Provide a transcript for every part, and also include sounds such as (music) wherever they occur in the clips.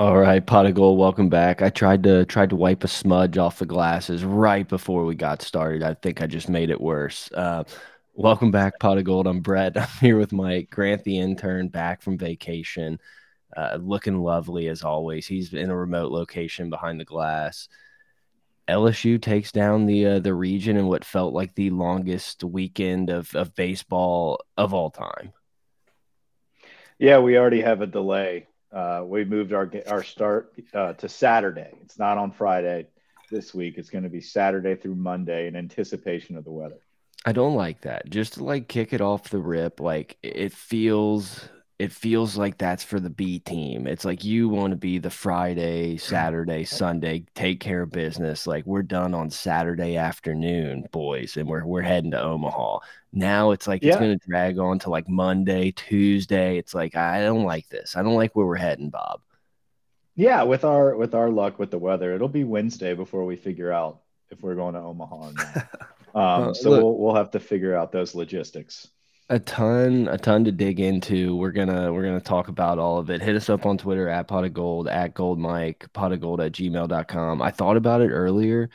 All right, pot of gold. Welcome back. I tried to tried to wipe a smudge off the glasses right before we got started. I think I just made it worse. Uh, welcome back, pot of gold. I'm Brett. (laughs) I'm here with Mike Grant, the intern, back from vacation, uh, looking lovely as always. He's in a remote location behind the glass. LSU takes down the uh, the region in what felt like the longest weekend of of baseball of all time. Yeah, we already have a delay uh, we moved our our start uh, to Saturday. It's not on Friday this week. It's going to be Saturday through Monday in anticipation of the weather. I don't like that. Just to like kick it off the rip, like it feels it feels like that's for the B team. It's like you want to be the Friday, Saturday, (laughs) Sunday, take care of business. Like we're done on Saturday afternoon, boys, and we're we're heading to Omaha. Now it's like yeah. it's going to drag on to like Monday, Tuesday. It's like I don't like this. I don't like where we're heading, Bob. Yeah, with our with our luck with the weather, it'll be Wednesday before we figure out if we're going to Omaha. or (laughs) um, so look, we'll we'll have to figure out those logistics a ton a ton to dig into. We're gonna we're gonna talk about all of it. Hit us up on twitter at pot of gold at gold mike pot of gold at gmail.com i thought about it earlier.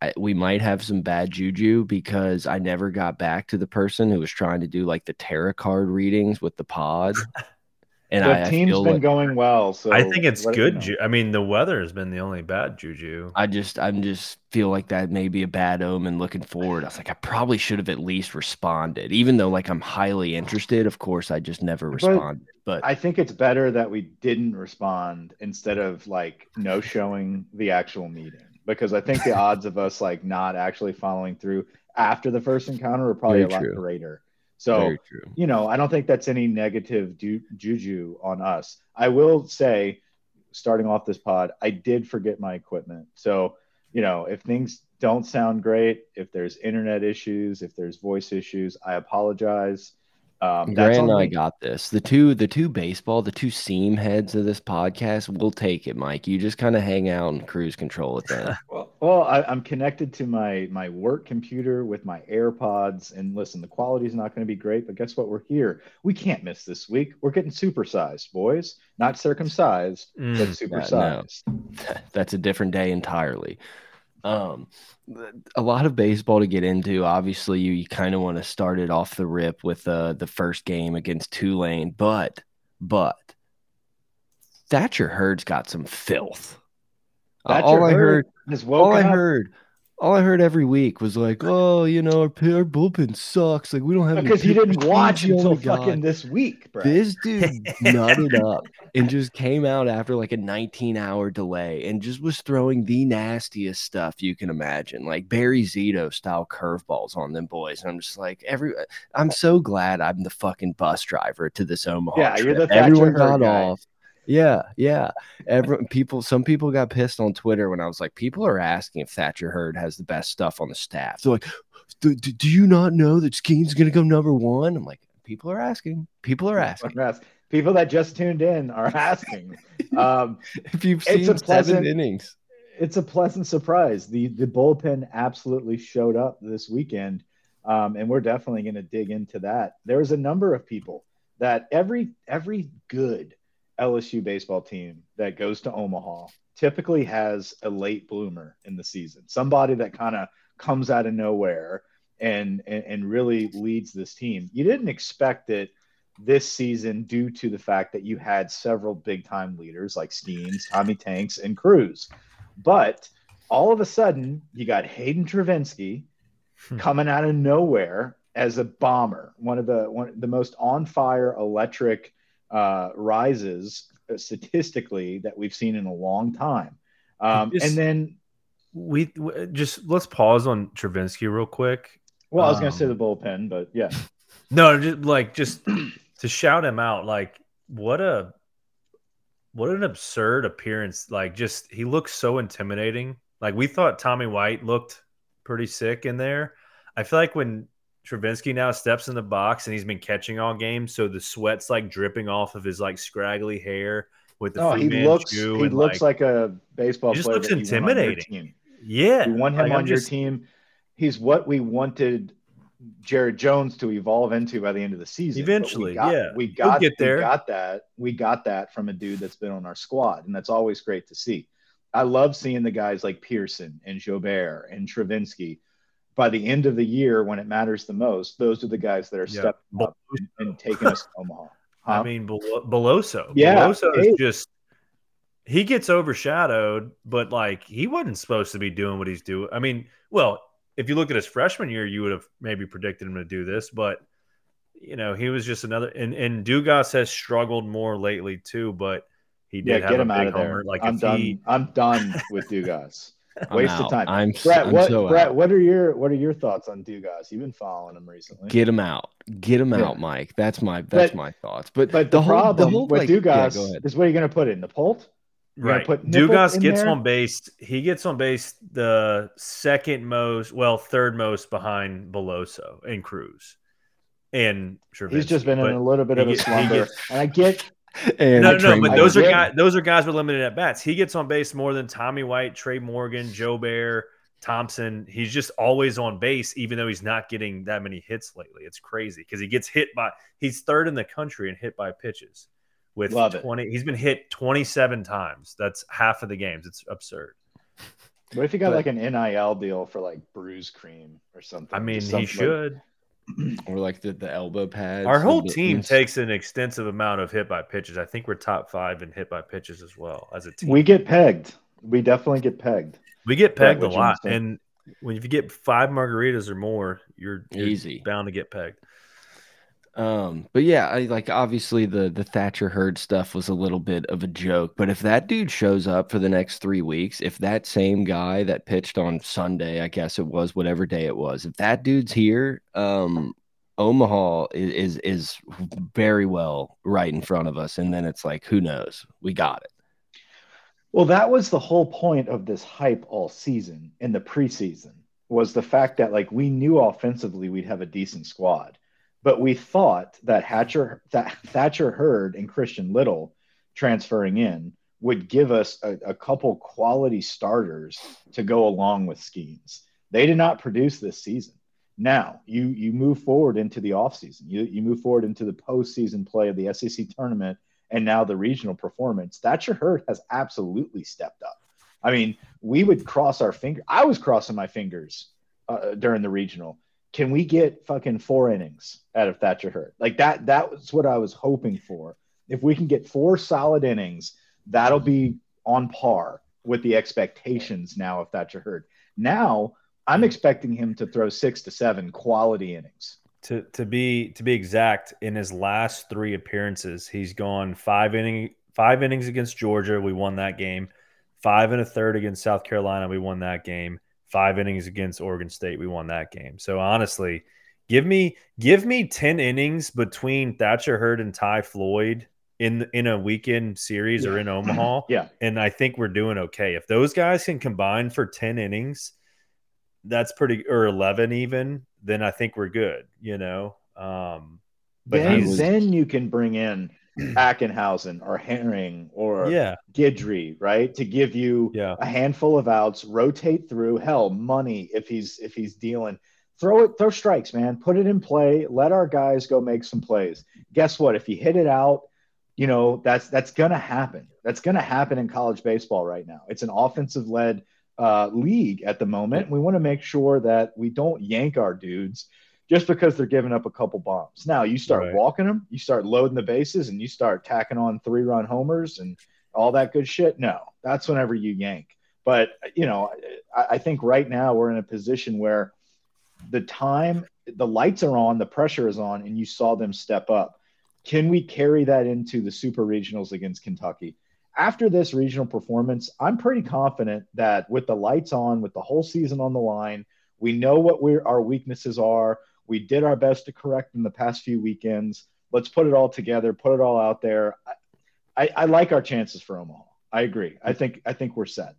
I, we might have some bad juju because i never got back to the person who was trying to do like the tarot card readings with the pod (laughs) and the I, team's I been like, going well. So I think it's good. Ju- I mean, the weather has been the only bad juju. I just, I'm just feel like that may be a bad omen looking forward. I was like, I probably should have at least responded, even though like I'm highly interested. Of course, I just never responded. But, but I think it's better that we didn't respond instead of like no showing the actual meeting because I think the (laughs) odds of us like not actually following through after the first encounter are probably Very a lot true. greater. So, you know, I don't think that's any negative ju- juju on us. I will say, starting off this pod, I did forget my equipment. So, you know, if things don't sound great, if there's internet issues, if there's voice issues, I apologize. Um, Grant and I got this. The two, the two baseball, the two seam heads of this podcast, we'll take it, Mike. You just kind of hang out and cruise control it then. (laughs) well, well I, am connected to my my work computer with my AirPods, and listen, the quality is not going to be great, but guess what? We're here. We can't miss this week. We're getting supersized, boys. Not circumcised, mm, but supersized. no. (laughs) That's a different day entirely. Um, a lot of baseball to get into. Obviously, you, you kind of want to start it off the rip with uh, the first game against Tulane, but but Thatcher Hurd's got some filth. Uh, all I heard, is all I heard all I heard every week was like, "Oh, you know, our, our bullpen sucks. Like we don't have because you didn't watch until fucking this week, bro. This dude (laughs) nutted up and just came out after like a 19 hour delay and just was throwing the nastiest stuff you can imagine, like Barry Zito style curveballs on them boys. And I'm just like, every I'm so glad I'm the fucking bus driver to this Omaha. Yeah, trip. you're the Thatcher everyone got guy. off. Yeah, yeah. Every people, some people got pissed on Twitter when I was like, people are asking if Thatcher Hurd has the best stuff on the staff. They're like, do, do you not know that Skeen's going to go number one? I'm like, people are asking. People are asking. People that just tuned in are (laughs) asking. Um, (laughs) if you've seen it's a pleasant, innings, it's a pleasant surprise. The the bullpen absolutely showed up this weekend, um, and we're definitely going to dig into that. There's a number of people that every every good LSU baseball team that goes to Omaha typically has a late bloomer in the season, somebody that kind of comes out of nowhere and, and, and really leads this team. You didn't expect it this season due to the fact that you had several big time leaders like Skenes, Tommy Tanks, and Crews. But all of a sudden, you got Hayden Travinski hmm. coming out of nowhere as a bomber, one of the one the most on fire electric uh, rises statistically that we've seen in a long time. Um, just, and then we, we, just let's pause on Travinski real quick. Well, I was um, going to say the bullpen, but yeah. (laughs) No, just like just (clears throat) to shout him out, like what a what an absurd appearance! Like just he looks so intimidating. Like we thought Tommy White looked pretty sick in there. I feel like when Travinski now steps in the box and he's been catching all game, so the sweat's like dripping off of his like scraggly hair with the oh, he looks he looks like, like, a baseball. He just looks intimidating. Yeah, you want him like, on I'm your just... team. He's what we wanted Jared Jones to evolve into by the end of the season. Eventually, we got, yeah, we got get there. We got that. We got that from a dude that's been on our squad, and that's always great to see. I love seeing the guys like Pearson and Jobert and Travinski. By the end of the year, when it matters the most, those are the guys that are Yeah. stepping up and, and taking us to (laughs) Omaha. I mean, Bel- Beloso. Yeah, Beloso is just he gets overshadowed, but like he wasn't supposed to be doing what he's doing. I mean, well, if you look at his freshman year, you would have maybe predicted him to do this, but you know, he was just another. And and Dugas has struggled more lately too, but he yeah, did have get a him big out of there. homer. Like I'm done. he, I'm done with Dugas. I'm Waste out. of time. I'm, s- Brett, I'm what so Brett, out. what are your what are your thoughts on Dugas? You've been following him recently. Get him out. Get him Yeah. out, Mike. That's my that's But- my thoughts. But but the, whole problem the whole with like, yeah, Dugas go ahead. is what are you going to put in the Polt? You're right? put Nipple Dugas gets there? on base. He gets on base the second most, well, third most behind Beloso and Crews, and He's just been in a little bit of a get- slumber, gets- and I get And no, no, no, but I those are get- guys. Those are guys with limited at bats. He gets on base more than Tommy White, Trey Morgan, Jobert, Thompson. He's just always on base, even though he's not getting that many hits lately. It's crazy because he gets hit by. He's third in the country and hit by pitches. With Love it. twenty, he's been hit twenty-seven times. That's half of the games. It's absurd. what if you got But- like an NIL deal for like Bruise Cream or something? I mean, Just he something like- should. (clears throat) or like the, the elbow pads. Our whole team buttons. takes an extensive amount of hit by pitches. I think we're top five in hit by pitches as well as a team. we get pegged. We definitely get pegged. We get Brett, pegged a lot, and when if you get five margaritas or more, you're, you're Easy. bound to get pegged. Um, but yeah, I like obviously the the Thatcher Hurd stuff was a little bit of a joke, but if that dude shows up for the next three weeks, if that same guy that pitched on Sunday, I guess it was whatever day it was, if that dude's here, um, Omaha is is, is very well right in front of us, and then it's like, who knows? We got it. Well, that was the whole point of this hype all season in the preseason was the fact that like we knew offensively we'd have a decent squad, but we thought that Hatcher that Thatcher Hurd and Christian Little transferring in would give us a, a couple quality starters to go along with Skenes. They did not produce this season. Now you you move forward into the offseason. You you move forward into the postseason play of the SEC tournament and now the regional performance. Thatcher Hurd has absolutely stepped up. I mean, we would cross our finger. I was crossing my fingers uh, during the regional. Can we get fucking four innings out of Thatcher Hurd? Like that. That was what I was hoping for. If we can get four solid innings, that'll be on par with the expectations now of Thatcher Hurd. Now I'm mm-hmm. expecting him to throw six to seven quality innings. To to be to be exact, in his last three appearances, he's gone five inning five innings against Georgia. We won that game. Five and a third against South Carolina. We won that game. Five innings against Oregon State. We won that game. So honestly, give me give me ten innings between Thatcher Hurd and Ty Floyd in in a weekend series or in (clears throat) Omaha. Yeah. and I think we're doing okay. If those guys can combine for 10 innings, that's pretty or 11 even, then I think we're good, you know. Um but then, then you can bring in (clears throat) Ackenhausen or Herring or yeah, Guidry, right? To give you yeah. a handful of outs, rotate through. Hell, money if he's if he's dealing. Throw it, throw strikes, man. Put it in play. Let our guys go make some plays. Guess what? If you hit it out, you know that's that's gonna happen. That's gonna happen in college baseball right now. It's an offensive led uh, league at the moment. We want to make sure that we don't yank our dudes just because they're giving up a couple bombs. Now you start Right. walking them, you start loading the bases, and you start tacking on three run homers and all that good shit. No, that's whenever you yank. But you know, I, I think right now we're in a position where the time, the lights are on, the pressure is on, and you saw them step up. Can we carry that into the super regionals against Kentucky? After this regional performance, I'm pretty confident that with the lights on, with the whole season on the line, we know what we're, our weaknesses are. We did our best to correct in the past few weekends. Let's put it all together, put it all out there. I, I, I like our chances for Omaha. I agree. I think I think we're set.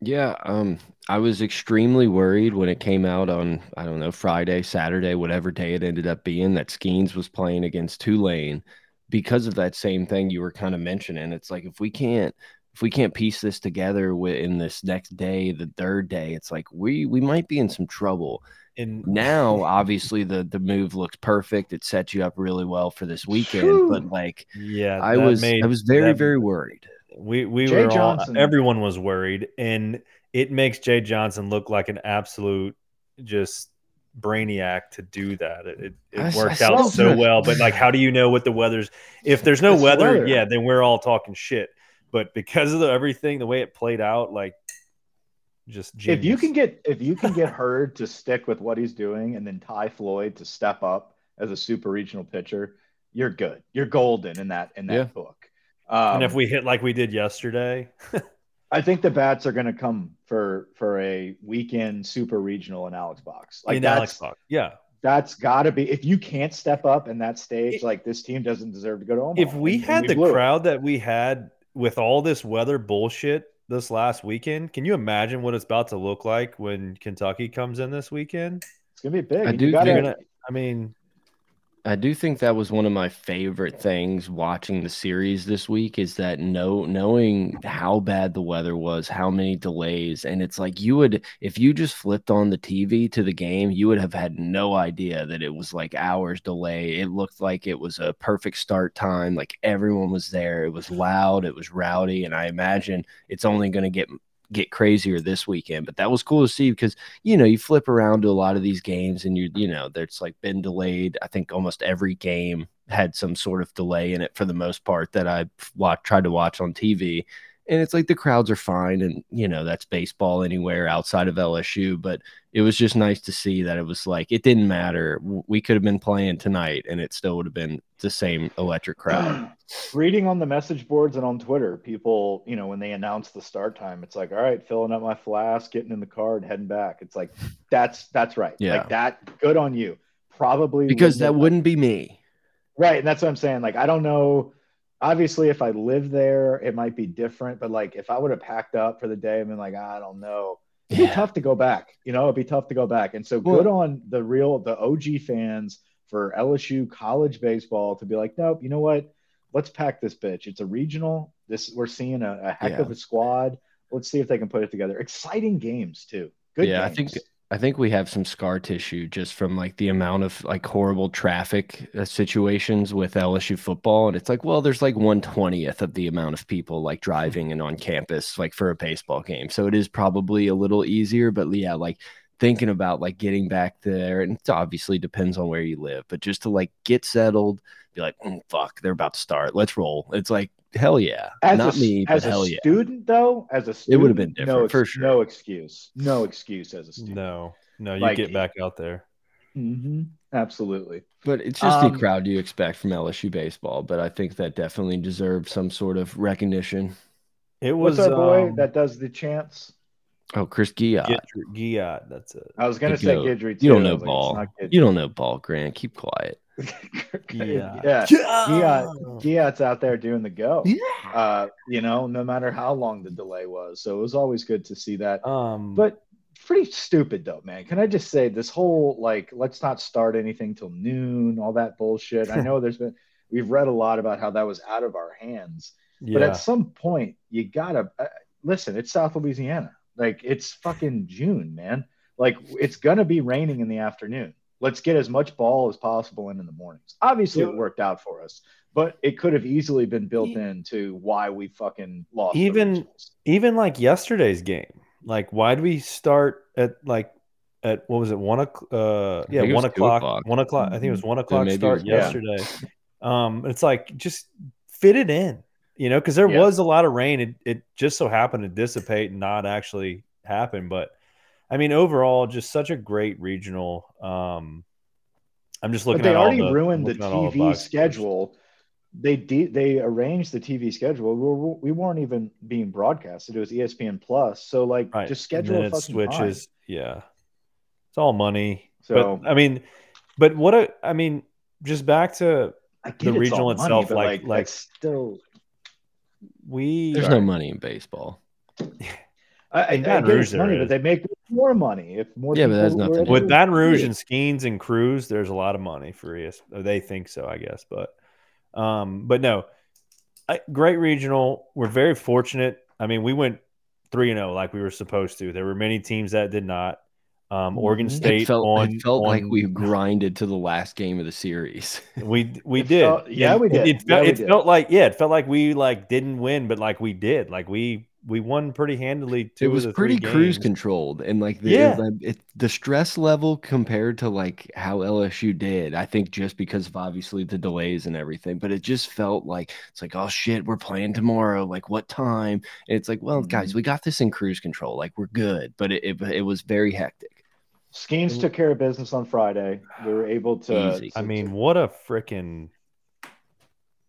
Yeah, um, I was extremely worried when it came out on I don't know Friday, Saturday, whatever day it ended up being that Skenes was playing against Tulane because of that same thing you were kind of mentioning. It's like if we can't if we can't piece this together in this next day, the third day, it's like we we might be in some trouble. And now, (laughs) obviously, the the move looks perfect. It sets you up really well for this weekend. But like, yeah, I was made, I was very that, very worried. We we Jay were Johnson. all everyone was worried, and it makes Jay Johnson look like an absolute just brainiac to do that. It, it worked out so well, but like, how do you know what the weather's? If there's no weather, weather, yeah, then we're all talking shit. But because of the, everything, the way it played out, like, just genius. if you can get if you can get Hurd to stick with what he's doing, and then Ty Floyd to step up as a super regional pitcher, you're good. You're golden in that in that yeah. book. Um, and if we hit like we did yesterday. (laughs) I think the bats are going to come for for a weekend super regional in Alex Box. Like in that's, Alex Box, yeah. That's got to be if you can't step up in that stage, it, like this team doesn't deserve to go to Omaha. If we and, had and we the crowd it. that we had with all this weather bullshit this last weekend, can you imagine what it's about to look like when Kentucky comes in this weekend? It's gonna be big. I do. Gotta, I mean, I do think that was one of my favorite things watching the series this week is that know knowing how bad the weather was, how many delays, and it's like you would if you just flipped on the TV to the game, you would have had no idea that it was like hours delay. It looked like it was a perfect start time, like everyone was there. It was loud, it was rowdy, and I imagine it's only going to get get crazier this weekend. But that was cool to see because you know you flip around to a lot of these games and you you know there's like been delayed. I think almost every game had some sort of delay in it for the most part that I watched tried to watch on TV and it's like the crowds are fine and you know that's baseball anywhere outside of LSU but it was just nice to see that it was like it didn't matter. We could have been playing tonight and it still would have been the same electric crowd. (clears throat) Reading on the message boards and on Twitter people you know when they announce the start time it's like all right filling up my flask getting in the car and heading back. It's like that's that's right. Yeah. Like that good on you. Probably because that wouldn't be me. Right and that's what I'm saying. Like I don't know obviously if I live there, it might be different. But like if I would have packed up for the day and been like, I don't know, it'd yeah. be tough to go back. You know, it'd be tough to go back. And so well, good on the real the OG fans for LSU college baseball to be like, nope, you know what? Let's pack this bitch. It's a regional. This we're seeing a, a heck yeah. of a squad. Let's see if they can put it together. Exciting games too. Good. Yeah, games. I think I think we have some scar tissue just from like the amount of like horrible traffic uh, situations with LSU football. And it's like, well, there's like 120th of the amount of people like driving and on campus like for a baseball game. So it is probably a little easier. But yeah, like thinking about like getting back there, and it obviously depends on where you live, but just to like get settled, be like, mm, fuck, they're about to start. Let's roll. It's like, hell yeah. As Not a, me, as a hell student, yeah. though, as a student, it would have been different no, for sure. No excuse. No excuse as a student. No, no, you like, get back out there. Mm-hmm, absolutely. But it's just um, the crowd you expect from LSU baseball. But I think that definitely deserves some sort of recognition. It was What's our boy um, that does the chants. Oh, Chris Guillot. Guillot, that's it. I was gonna say Guidry. You don't know ball. Like, you don't know ball, Grant. Keep quiet. (laughs) yeah, yeah. Giat, Giat's out there doing the go. Yeah. Uh, you know, no matter how long the delay was, so it was always good to see that. Um, but pretty stupid though, man. Can I just say this whole like let's not start anything till noon, all that bullshit. I (laughs) know there's been we've read a lot about how that was out of our hands, yeah. but at some point you gotta uh, listen. It's South Louisiana. Like it's fucking June, man. Like it's gonna be raining in the afternoon. Let's get as much ball as possible in in the mornings. Obviously, yeah. it worked out for us, but it could have easily been built into why we fucking lost. Even even like yesterday's game. Like, why do we start at like at what was it one o'clock? Uh, yeah, one o'clock, o'clock, One o'clock. I think it was one o'clock start was, yesterday. Yeah. Um, it's like just fit it in you know, because there yeah. was a lot of rain. It, it just so happened to dissipate and not actually happen. But I mean, overall, just such a great regional. Um, I'm just looking. But they already the, ruined the TV schedule. They de- they arranged the TV schedule. We, we weren't even being broadcasted. It was ESPN Plus. So like, right. just schedule it switches. Time. Yeah, it's all money. So but, I mean, but what a I mean, just back to the regional itself, money, like, like, like still we there's no money in baseball. (laughs) I, I, I get it's money, but they make more money if more. Yeah, but that's nothing. With Baton Rouge and Skenes and Crews, there's a lot of money for ES. They think so, I guess, but um, but no, I, great regional. We're very fortunate I mean, we went three and zero like we were supposed to. There were many teams that did not. Um, Oregon State it felt, on, it felt on, like we grinded to the last game of the series. (laughs) we we It did. felt- yeah, we did. It, Yeah, felt, we it did. felt like yeah, it felt like we like didn't win, but like we did. Like we we won pretty handily. Two it was of the pretty three cruise games. controlled and like the Yeah. it, it- the stress level compared to like how LSU did I think just because of obviously the delays and everything but it just felt like it's like oh shit we're playing tomorrow like what time and it's like well guys Mm-hmm. we got this in cruise control like we're good but it it, it was very hectic Skenes took care of business on Friday. We were able to. Easy. I mean, what a freaking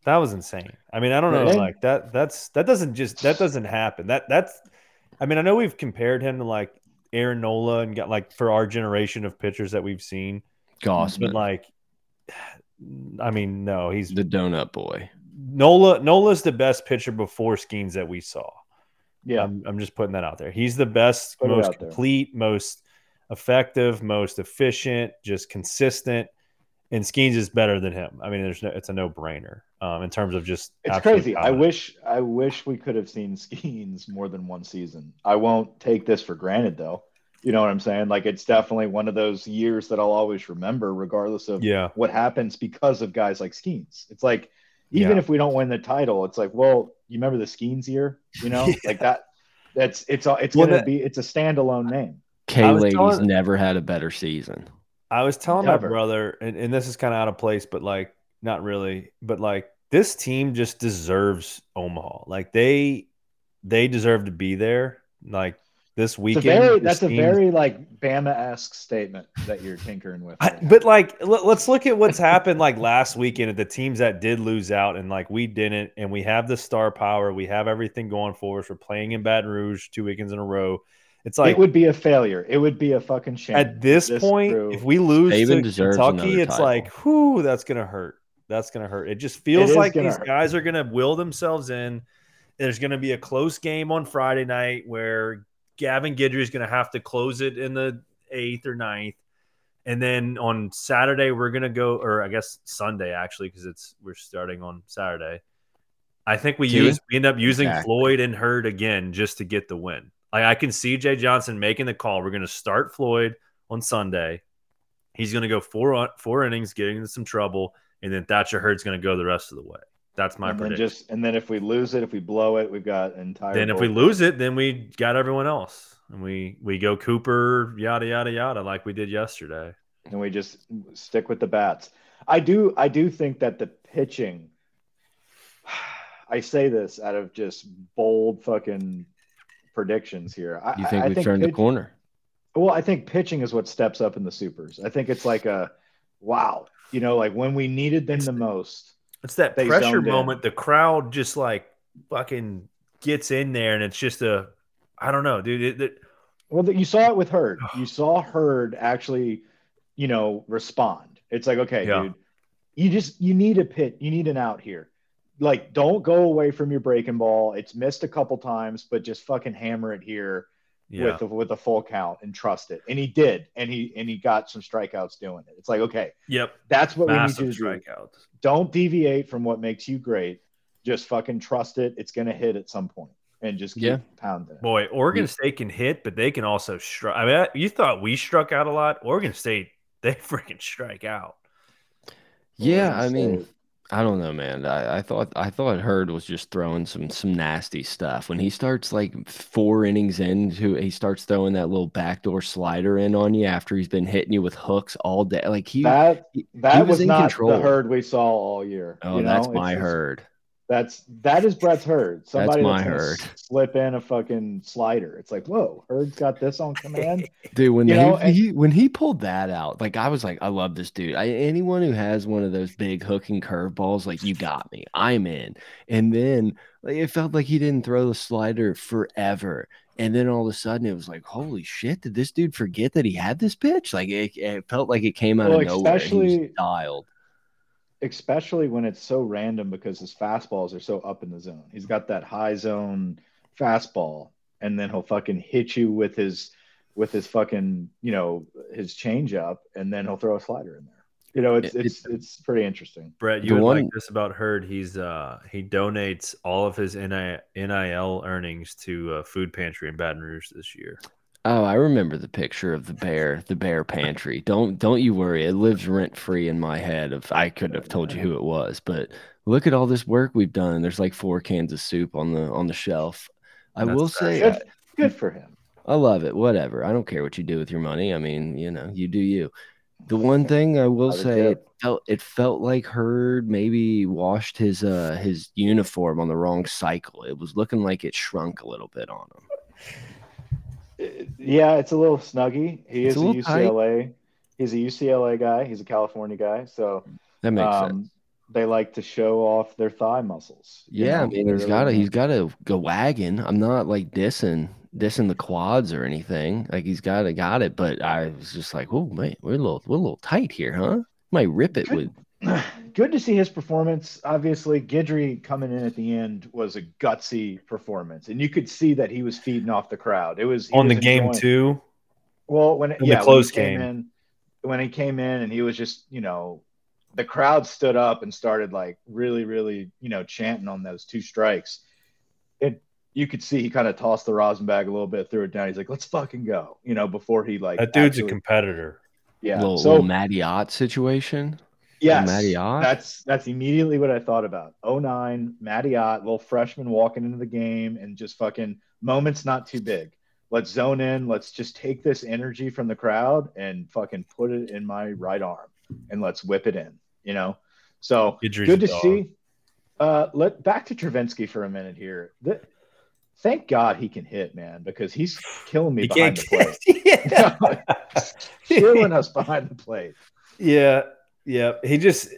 that was insane. I mean, I don't know, Right. like that. That's that doesn't just that doesn't happen. That that's. I mean, I know we've compared him to like Aaron Nola and got like for our generation of pitchers that we've seen, but like, I mean, no, he's the donut boy Nola. Nola's the best pitcher before Skenes that we saw. yeah, I'm, I'm just putting that out there. He's the best, Put most complete, most effective, most efficient, just consistent. And Skenes is better than him. I mean, there's no, it's a no brainer um, in terms of just. it's absolute crazy. I wish, I wish we could have seen (laughs) Skenes more than one season. I won't take this for granted, though. You know what I'm saying? Like, it's definitely one of those years that I'll always remember, regardless of Yeah, what happens because of guys like Skenes. It's like, even Yeah. if we don't win the title, it's like, well, you remember the Skenes year? You know, (laughs) like that. That's it's all. It's Well, gonna that- be. It's a standalone name. K I was ladies never had a better season I was telling Never. my brother, and, and this is kind of out of place, but like not really, but like this team just deserves Omaha. Like they they deserve to be there. Like this It's a weekend. very, this that's a very like Bama esque statement that you're tinkering with. I, but like, let, us look at what's happened like last weekend at the teams that did lose out, and like we didn't, and we have the star power, we have everything going for us. We're playing in Baton Rouge two weekends in a row. It's like it would be a failure. It would be a fucking shame. at this, point, crew- if we lose to Kentucky, it's title. like, whoo, that's gonna hurt. That's gonna hurt. It just feels is like these hurt. guys are gonna will themselves in. There's gonna be a close game on Friday night where Gavin Guidry is gonna have to close it in the eighth or ninth. And then on Saturday, we're gonna go, or I guess Sunday actually, because it's we're starting on Saturday. I think we See? use we end up using Exactly. Floyd and Hurd again just to get the win. Like I can see Jay Johnson making the call. We're gonna start Floyd on Sunday. He's gonna go four four innings, getting into some trouble, and then Thatcher Hurd's gonna go the rest of the way. That's my and then prediction. just and then if we lose it, if we blow it, we've got entire. then if we lose it, then we got everyone else, and we we go Cooper, yada yada yada, like we did yesterday. and we just stick with the bats. I do I do think that the pitching (sighs) I say this out of just bold fucking predictions here. I, you think I we've turned the corner Well, I think pitching is what steps up in the supers. I think it's like a wow, you know, like when we needed them the most. It's that pressure zoned in. moment. The crowd just like fucking gets in there, and it's just a, I don't know, dude. It, it, Well, you saw it with Hurd. (sighs) You saw Hurd actually, you know, respond. It's like, okay, Yeah. dude, you just you need a pit, you need an out here. Like, don't go away from your breaking ball. It's missed a couple times, but just fucking hammer it here yeah, with a, with a full count and trust it. And he did, and he and he got some strikeouts doing it. It's like, okay, yep, that's what massive we need to do. strikeouts. Don't deviate from what makes you great. Just fucking trust it. It's gonna hit at some point, and just keep Yeah. pounding it. Boy, Oregon Yeah. State can hit, but they can also strike. I mean, I- you thought we struck out a lot. Oregon State, (laughs) they freaking strike out. yeah Oregon I mean State. I don't know, man. I, I thought I thought Hurd was just throwing some some nasty stuff. When he starts like four innings into, he starts throwing that little backdoor slider in on you after he's been hitting you with hooks all day. Like he, that he was was, in not control. the Hurd we saw all year. oh, you know? that's It's my just- Hurd. That's that is Brett's Hurd. Somebody my gonna Hurd. Slip in a fucking slider. It's like, whoa, Hurd's got this on command. (laughs) Dude, when they, know, and- he when he pulled that out, like I was like, I love this dude. I, anyone who has one of those big hooking curveballs, like you got me, I'm in. And then like, it felt like he didn't throw the slider forever. And then all of a sudden, it was like, holy shit! Did this dude forget that he had this pitch? Like it, it felt like it came out Well, of nowhere. He especially- dialed. Especially when it's so random because his fastballs are so up in the zone. He's got that high zone fastball, and then he'll fucking hit you with his with his fucking, you know, his changeup, and then he'll throw a slider in there. you know, it's it's it's pretty interesting. Brett, you The would one- like this about Hurd. He's uh he donates all of his NI, NIL earnings to uh, food pantry in Baton Rouge this year. Oh, I remember the picture of the bear, the bear pantry. Don't don't you worry. It lives rent free in my head. Of I couldn't have told you who it was, but look at all this work we've done. There's like four cans of soup on the on the shelf. I That's will say Good, good for him. I love it. Whatever. I don't care what you do with your money. I mean, you know, you do you. The one thing I will say, it felt it felt like Hurd maybe washed his uh his uniform on the wrong cycle. It was looking like it shrunk a little bit on him. Yeah, it's a little snuggy. He It's is a a, little tight. UCLA. He's a UCLA guy. He's a California guy. So That makes um, sense. they like to show off their thigh muscles. Yeah, I know? mean, They he's really got to he's got to go wagon. I'm not like dissing dissing the quads or anything. Like he's got to got it, but I was just like, oh man, we're a little we're a little tight here, huh? Might rip it with (sighs) good to see his performance. Obviously, Guidry coming in at the end was a gutsy performance, and you could see that he was feeding off the crowd. It was he On the was game enjoying- two, Well, when it, In the yeah, close when he came game. in, when he came in and he was just you know, the crowd stood up and started like really, really you know chanting on those two strikes. It you could see he kind of tossed the rosin bag a little bit, threw it down. He's like, "Let's fucking go," you know, before he like that dude's a competitor. yeah. little, so little Matty Ott situation. Yes, Matty Ott? that's that's immediately what I thought about. 09, Matty Ott, little freshman walking into the game and just fucking moments not too big. Let's zone in. Let's just take this energy from the crowd and fucking put it in my right arm and let's whip it in. You know, so Idris good to dog. see. Uh, let back to Travinski for a minute here. The, thank God he can hit, man, because he's killing me He behind the plate. (laughs) yeah. (laughs) killing us behind the plate. yeah, yeah. He just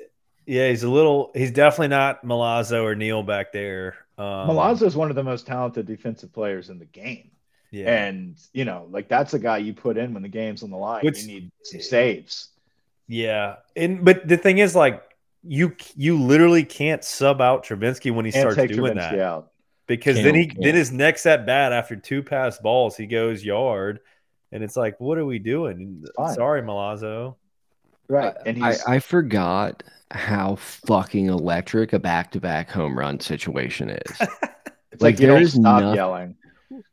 yeah, he's a little. He's definitely not Milazzo or Neal back there. Um, Milazzo is one of the most talented defensive players in the game. yeah. And you know, like that's a guy you put in when the game's on the line. Which- you need some saves. Yeah, and but the thing is, like you you literally can't sub out Travinski when he And starts take doing Travinski that out. because Can't, then he can't. then his next at bat after two pass balls he goes yard, and it's like, what are we doing? Fine. Sorry, Milazzo. Right. Uh, and I, he's I forgot how fucking electric a back to back home run situation is. (laughs) it's like, like, you there don't stop nothing- yelling.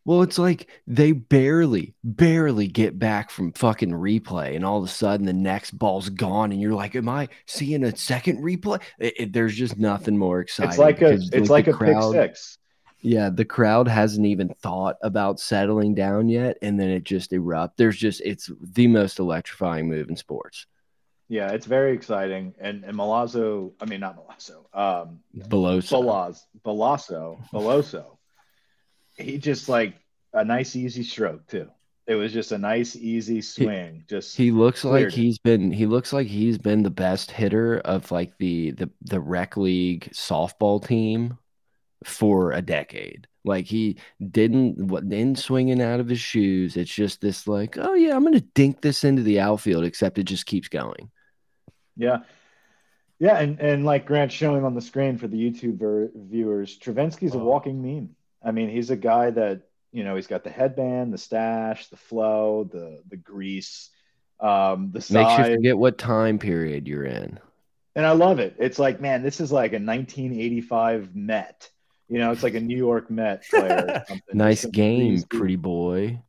Well, it's like they barely, barely get back from fucking replay, and all of a sudden the next ball's gone, and you're like, "Am I seeing a second replay?" It, it- there's just nothing more exciting. It's like a it's like the a pick six. Yeah, the crowd hasn't even thought about settling down yet, and then it just erupts. There's just it's the most electrifying move in sports. Yeah, it's very exciting. And and Milazzo, I mean not Milazzo, um Below Balaz, Balasso, Beloso. He just like a nice easy stroke too. It was just a nice easy swing. Just He looks like it. he's been he looks like he's been the best hitter of like the the the rec league softball team for a decade. Like he didn't what didn't swinging out of his shoes. It's just this like, oh yeah, I'm gonna dink this into the outfield, except it just keeps going. Yeah. Yeah, and, and like Grant showing on the screen for the YouTube ver- viewers, Travinski's a Oh. walking meme. I mean, he's a guy that, you know, he's got the headband, the stash, the flow, the the grease, um, the Makes you forget what time period you're in. And I love it. It's like, man, this is like a 1985 Met. You know, it's like a New York Met player. or (laughs) something. Nice game, pretty boy.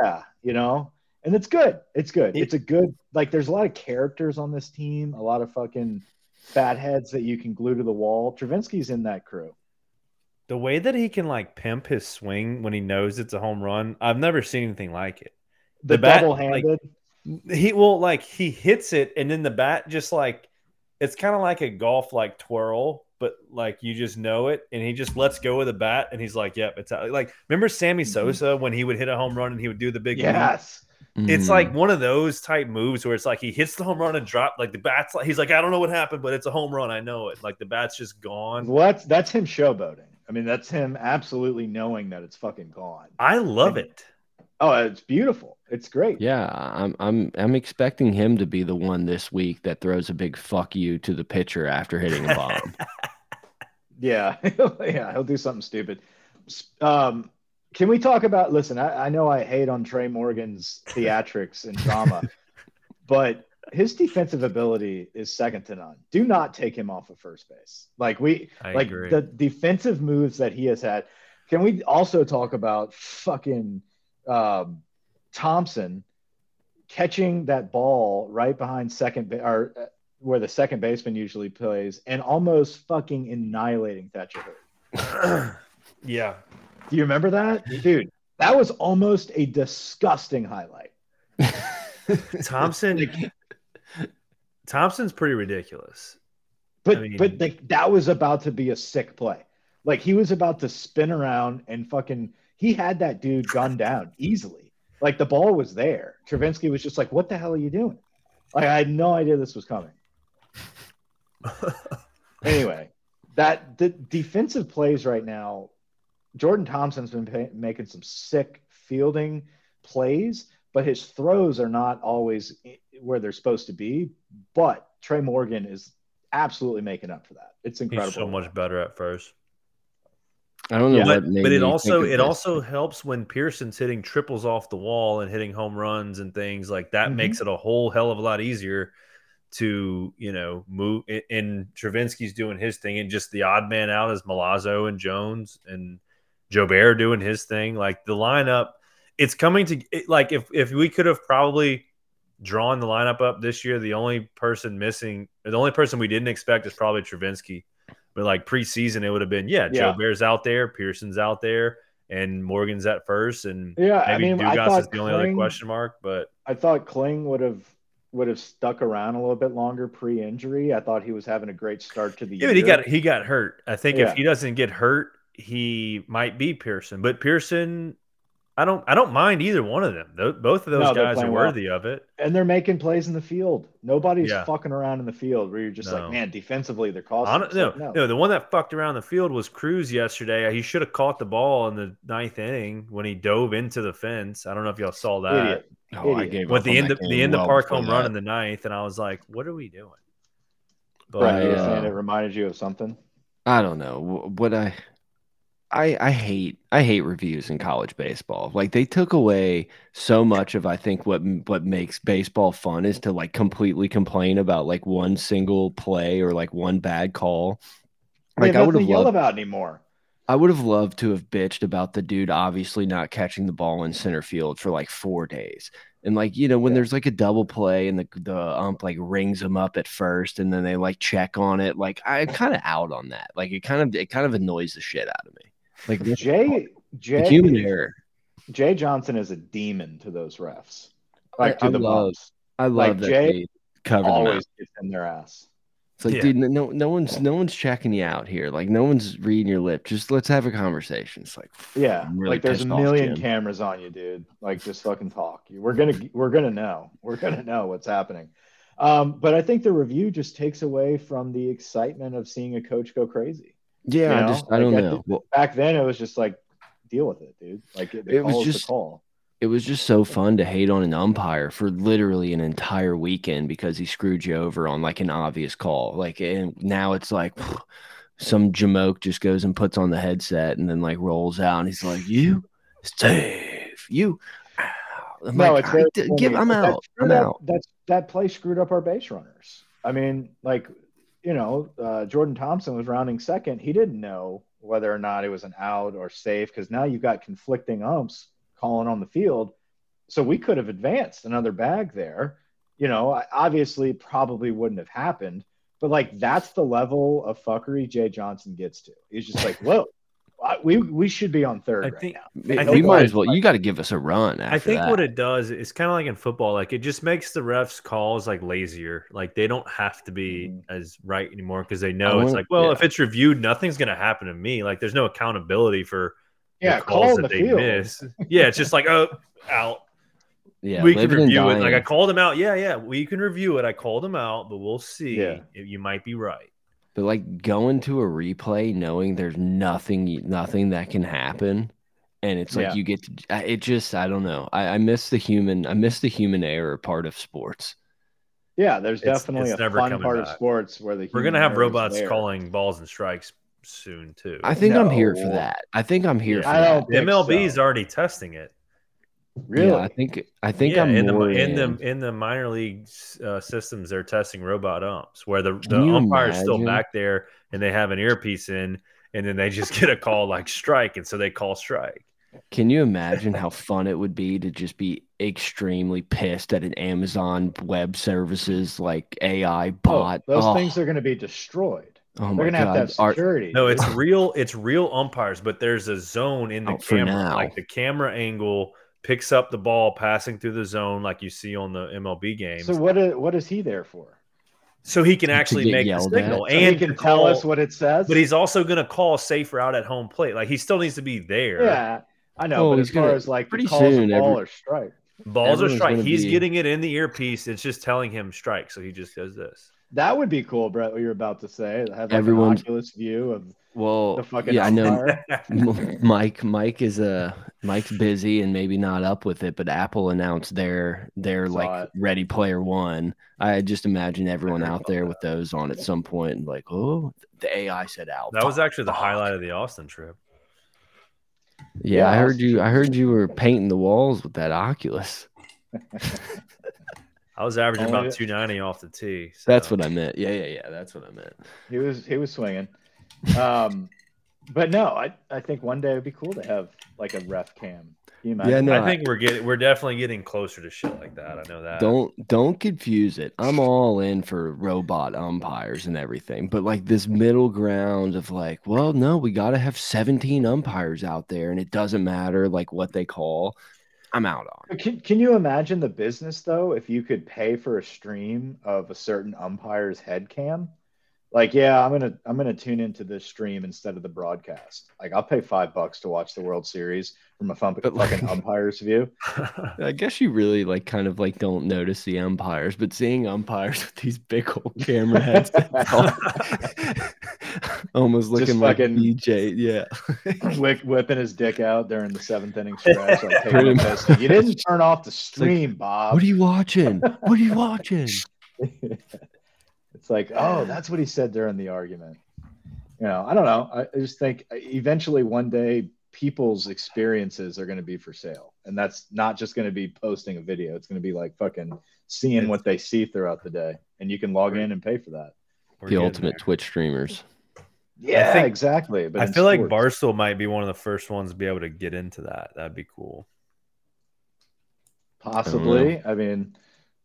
Yeah, you know, and it's good. It's good. It's a good like. There's a lot of characters on this team. A lot of fucking fatheads that you can glue to the wall. Travinski's in that crew. The way that he can like pimp his swing when he knows it's a home run, I've never seen anything like it. The, The bat, double-handed. He will like he hits it and then the bat just like it's kind of like a golf like twirl, but like you just know it and he just lets go of the bat and he's like, "Yep, it's out." Like remember Sammy Mhm. Sosa when he would hit a home run and he would do the big leap? Yes. It's Mm. like one of those type moves where it's like he hits the home run and drop like the bat's like he's like I don't know what happened, but it's a home run. I know it. Like the bat's just gone. Well, that's that's him showboating. I mean, that's him absolutely knowing that it's fucking gone. I love it. Oh, it's beautiful. It's great. Yeah, I'm I'm I'm expecting him to be the one this week that throws a big fuck you to the pitcher after hitting a bomb. (laughs) Yeah, (laughs) yeah, he'll do something stupid. Um, can we talk about? Listen, I, I know I hate on Trey Morgan's (laughs) theatrics and drama, but his defensive ability is second to none. Do not take him off of first base. Like we I like agree. the defensive moves that he has had. Can we also talk about fucking um, Thompson catching that ball right behind second ba- or uh, where the second baseman usually plays and almost fucking annihilating Thatcher Hurd. (clears throat) yeah. Do you remember that, dude? That was almost a disgusting highlight. (laughs) Thompson Thompson's pretty ridiculous. But I mean- but like that was about to be a sick play. Like he was about to spin around and fucking he had that dude gunned down easily. Like the ball was there. Travinski was just like, "What the hell are you doing?" Like I had no idea this was coming. (laughs) anyway, that the defensive plays right now, Jordan Thompson's been pay, making some sick fielding plays, but his throws are not always where they're supposed to be. But Trey Morgan is absolutely making up for that. It's incredible. He's so much better at first. I don't know Yeah, what But, but it also it this. also helps when Pearson's hitting triples off the wall and hitting home runs and things like that Mhm. makes it a whole hell of a lot easier to you know move and- and Travinski's doing his thing and just the odd man out is Milazzo and Jones and Jobert doing his thing like the lineup it's coming to it, like if if we could have probably drawn the lineup up this year the only person missing the only person we didn't expect is probably Travinski but like preseason, it would have been yeah, Yeah. Jobert's out there, Pearson's out there, and Morgan's at first, and Yeah, I maybe mean, I Dugas thought is the only other question mark. But I thought Kling would have would have stuck around a little bit longer pre-injury. I thought he was having a great start to the yeah, year. but he got he got hurt. I think Yeah. if he doesn't get hurt, he might be Pearson. But Pearson, I don't I don't mind either one of them. Tho- Both of those No, guys are playing well. worthy of it. and they're making plays in the field. Nobody's Yeah. fucking around in the field where you're just No. like, man, defensively they're costing. Hon- us. no, no, the one that fucked around the field was Crews yesterday. He should have caught the ball in the ninth inning when he dove into the fence. I don't know if y'all saw that. Idiot. Oh, I gave With the end of the game end of park before home run in the ninth, and I was like, "What are we doing?" But Brian, you were uh, saying it reminded you of something. I don't know Wh- what I, I I hate I hate reviews in college baseball. Like they took away so much of I think what what makes baseball fun is to like completely complain about like one single play or like one bad call. Like I would have to yell loved about anymore. I would have loved to have bitched about the dude obviously not catching the ball in center field for like four days. And like, you know, when Yeah. there's like a double play and the the ump like rings them up at first and then they like check on it, like I'm kind of out on that. Like it kind of it kind of annoys the shit out of me. Like that's Jay the Jay human error. Jay Johnson is a demon to those refs. Like I- to the I love- bumps. I love like, that Jay they covered them Always gets in their ass. It's like, Yeah. dude, no, no one's no one's checking you out here. Like no one's reading your lip. Just let's have a conversation. It's like, Yeah, really like there's a pissed off, million cameras on you, dude. Like just fucking talk. We're gonna we're gonna know. We're gonna know what's happening. Um, but I think the review just takes away from the excitement of seeing a coach go crazy. Yeah, You I just I don't know. Well, Back then, it was just like deal with it, dude. Like it, It was just call. It was just so fun to hate on an umpire for literally an entire weekend because he screwed you over on like an obvious call. Like, and now it's like some jamoke just goes and puts on the headset and then like rolls out and he's like, "You save you." I'm no, like, it's give. I'm that out. I'm out. That's that play screwed up our base runners. I mean, like you know, uh, Jordan Thompson was rounding second. He didn't know whether or not it was an out or safe because now you've got conflicting umps calling on the field. So we could have advanced another bag there. You know, obviously, probably wouldn't have happened. But like, that's the level of fuckery Jay Johnson gets to. He's just like, (laughs) whoa, I- we we should be on third I right think- now. We I we think might as well. You got to give us a run. After I think that. what it does is kind of like in football, like it just makes the refs calls like lazier. Like they don't have to be Mhm. as right anymore because they know it's like, well, yeah. if it's reviewed, nothing's gonna happen to me. Like there's no accountability for the Yeah, calls call that the they field. miss. Yeah, it's just like oh out. yeah, we can review it. Like I called him out. Yeah, yeah, we can review it. I called him out, but we'll see. Yeah. You might be right. But like going to a replay, knowing there's nothing, nothing that can happen, and it's like Yeah. you get to. I- It just, I don't know. I, I miss the human. I miss the human error part of sports. Yeah, there's It's- definitely it's a never fun coming part of sports where the We're gonna have error robots calling balls and strikes soon too. I think I'm here for that. I think I'm here Yeah. for I that. don't The MLB is so. already testing it. Really? Yeah, I think I think yeah, I'm in the more in the in. in the minor league uh, systems, they're testing robot umps where the the Can you umpire's still back there and they have an earpiece in, and then they just (laughs) get a call like strike, and so they call strike. Can you imagine how fun it would be to just be extremely pissed at an Amazon Web Services like AI Oh, bot? those oh, things are going to be destroyed. oh They're my going to have to god! have security. No, it's real. It's real umpires, but there's a zone in the Oh, camera. Like the camera angle picks up the ball passing through the zone, like you see on the MLB games. so So, what? Is, what is he there for? So he can actually make the signal at? So and he can to tell us what it says. But he's also going to call a safe route at home plate. Like he still needs to be there. yeah, I know. Oh, but as far gonna- as like pretty calls soon, ball every- or strike, Balls are Everyone's strike. He's be- getting it in the earpiece. It's just telling him strike. So he just does this. That would be cool, Brett. What you're about to say? Have like Everyone's- an Oculus view of well, the fucking yeah, I know. (laughs) Mike Mike is uh Mike's busy and maybe not up with it, but Apple announced their their Saw like it. Ready Player One. I just imagine everyone out there that. with those on at some point and like, oh, the AI said out. That was actually the fuck. highlight of the Austin trip. Yeah, Yeah, I heard you. I heard you were painting the walls with that Oculus. (laughs) I was averaging Only- about 290 off the tee. so- That's what I meant. Yeah, yeah, yeah. That's what I meant. he was he was swinging. Um, but no, I I think one day it'd be cool to have like a ref cam. You imagine? Yeah, no, I think we're getting we're definitely getting closer to shit like that. I know that. Don't don't confuse it. I'm all in for robot umpires and everything, but like this middle ground of like, well, no, we got to have 17 umpires out there, and it doesn't matter like what they call. I'm out on. Can, can you imagine the business though if you could pay for a stream of a certain umpire's head cam? Like, yeah, I'm gonna I'm gonna tune into this stream instead of the broadcast. Like, I'll pay five bucks to watch the World Series from a fun, But, like- fucking umpire's view. (laughs) I guess you really like kind of like don't notice the umpires, but seeing umpires (laughs) with these big old camera headsets, on, (laughs) almost looking like fucking- DJ. Yeah, (laughs) Whip, whipping his dick out during the seventh inning (laughs) stretch, like taking Pretty a You didn't turn off the stream, Bob. what are you watching? What are you (laughs) watching? it's like, oh, that's what he said during the argument. You know, I don't know. I, I just think uh, eventually one day people's experiences are going to be for sale. And that's not just going to be posting a video. It's going to be like fucking seeing what they see throughout the day. And you can log in and pay for that. We're the ultimate there. Twitch streamers. Yeah, think- exactly. But I in feel like. Barstool might be one of the first ones to be able to get into that. That'd be cool. possibly. I mean,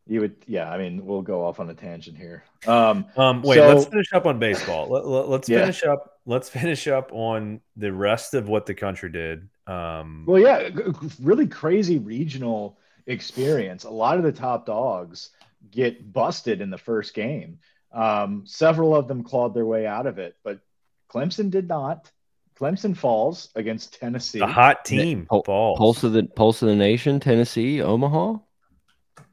you would, yeah. I mean, we'll go off on a tangent here. Um, Um, wait, So- let's finish up on baseball. Let, us Yeah. finish up. Let's finish up on the rest of what the country did. Um, Well, yeah, g- g- really crazy regional experience. A lot of the top dogs get busted in the first game. Um, several of them clawed their way out of it, but Clemson did not. Clemson falls against Tennessee. the hot team Pul- falls. Pulse of the Pulse of the Nation, Tennessee, Omaha.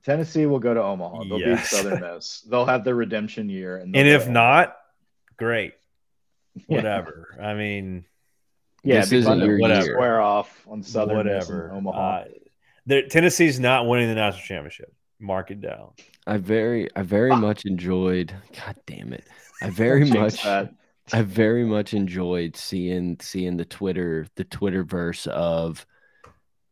Tennessee will go to Omaha. They'll Yes. beat Southern (laughs) Miss. They'll have their redemption year. And, and if not, great. Whatever. I mean, yeah, this it'd be isn't your whatever. year. square off on Southern Miss whatever. and Omaha. Uh, the- Tennessee's not winning the national championship. Mark it down. I very, I very Ah. much enjoyed. God damn it! I (laughs) very much, that. I very much enjoyed seeing seeing the Twitter the Twitter verse of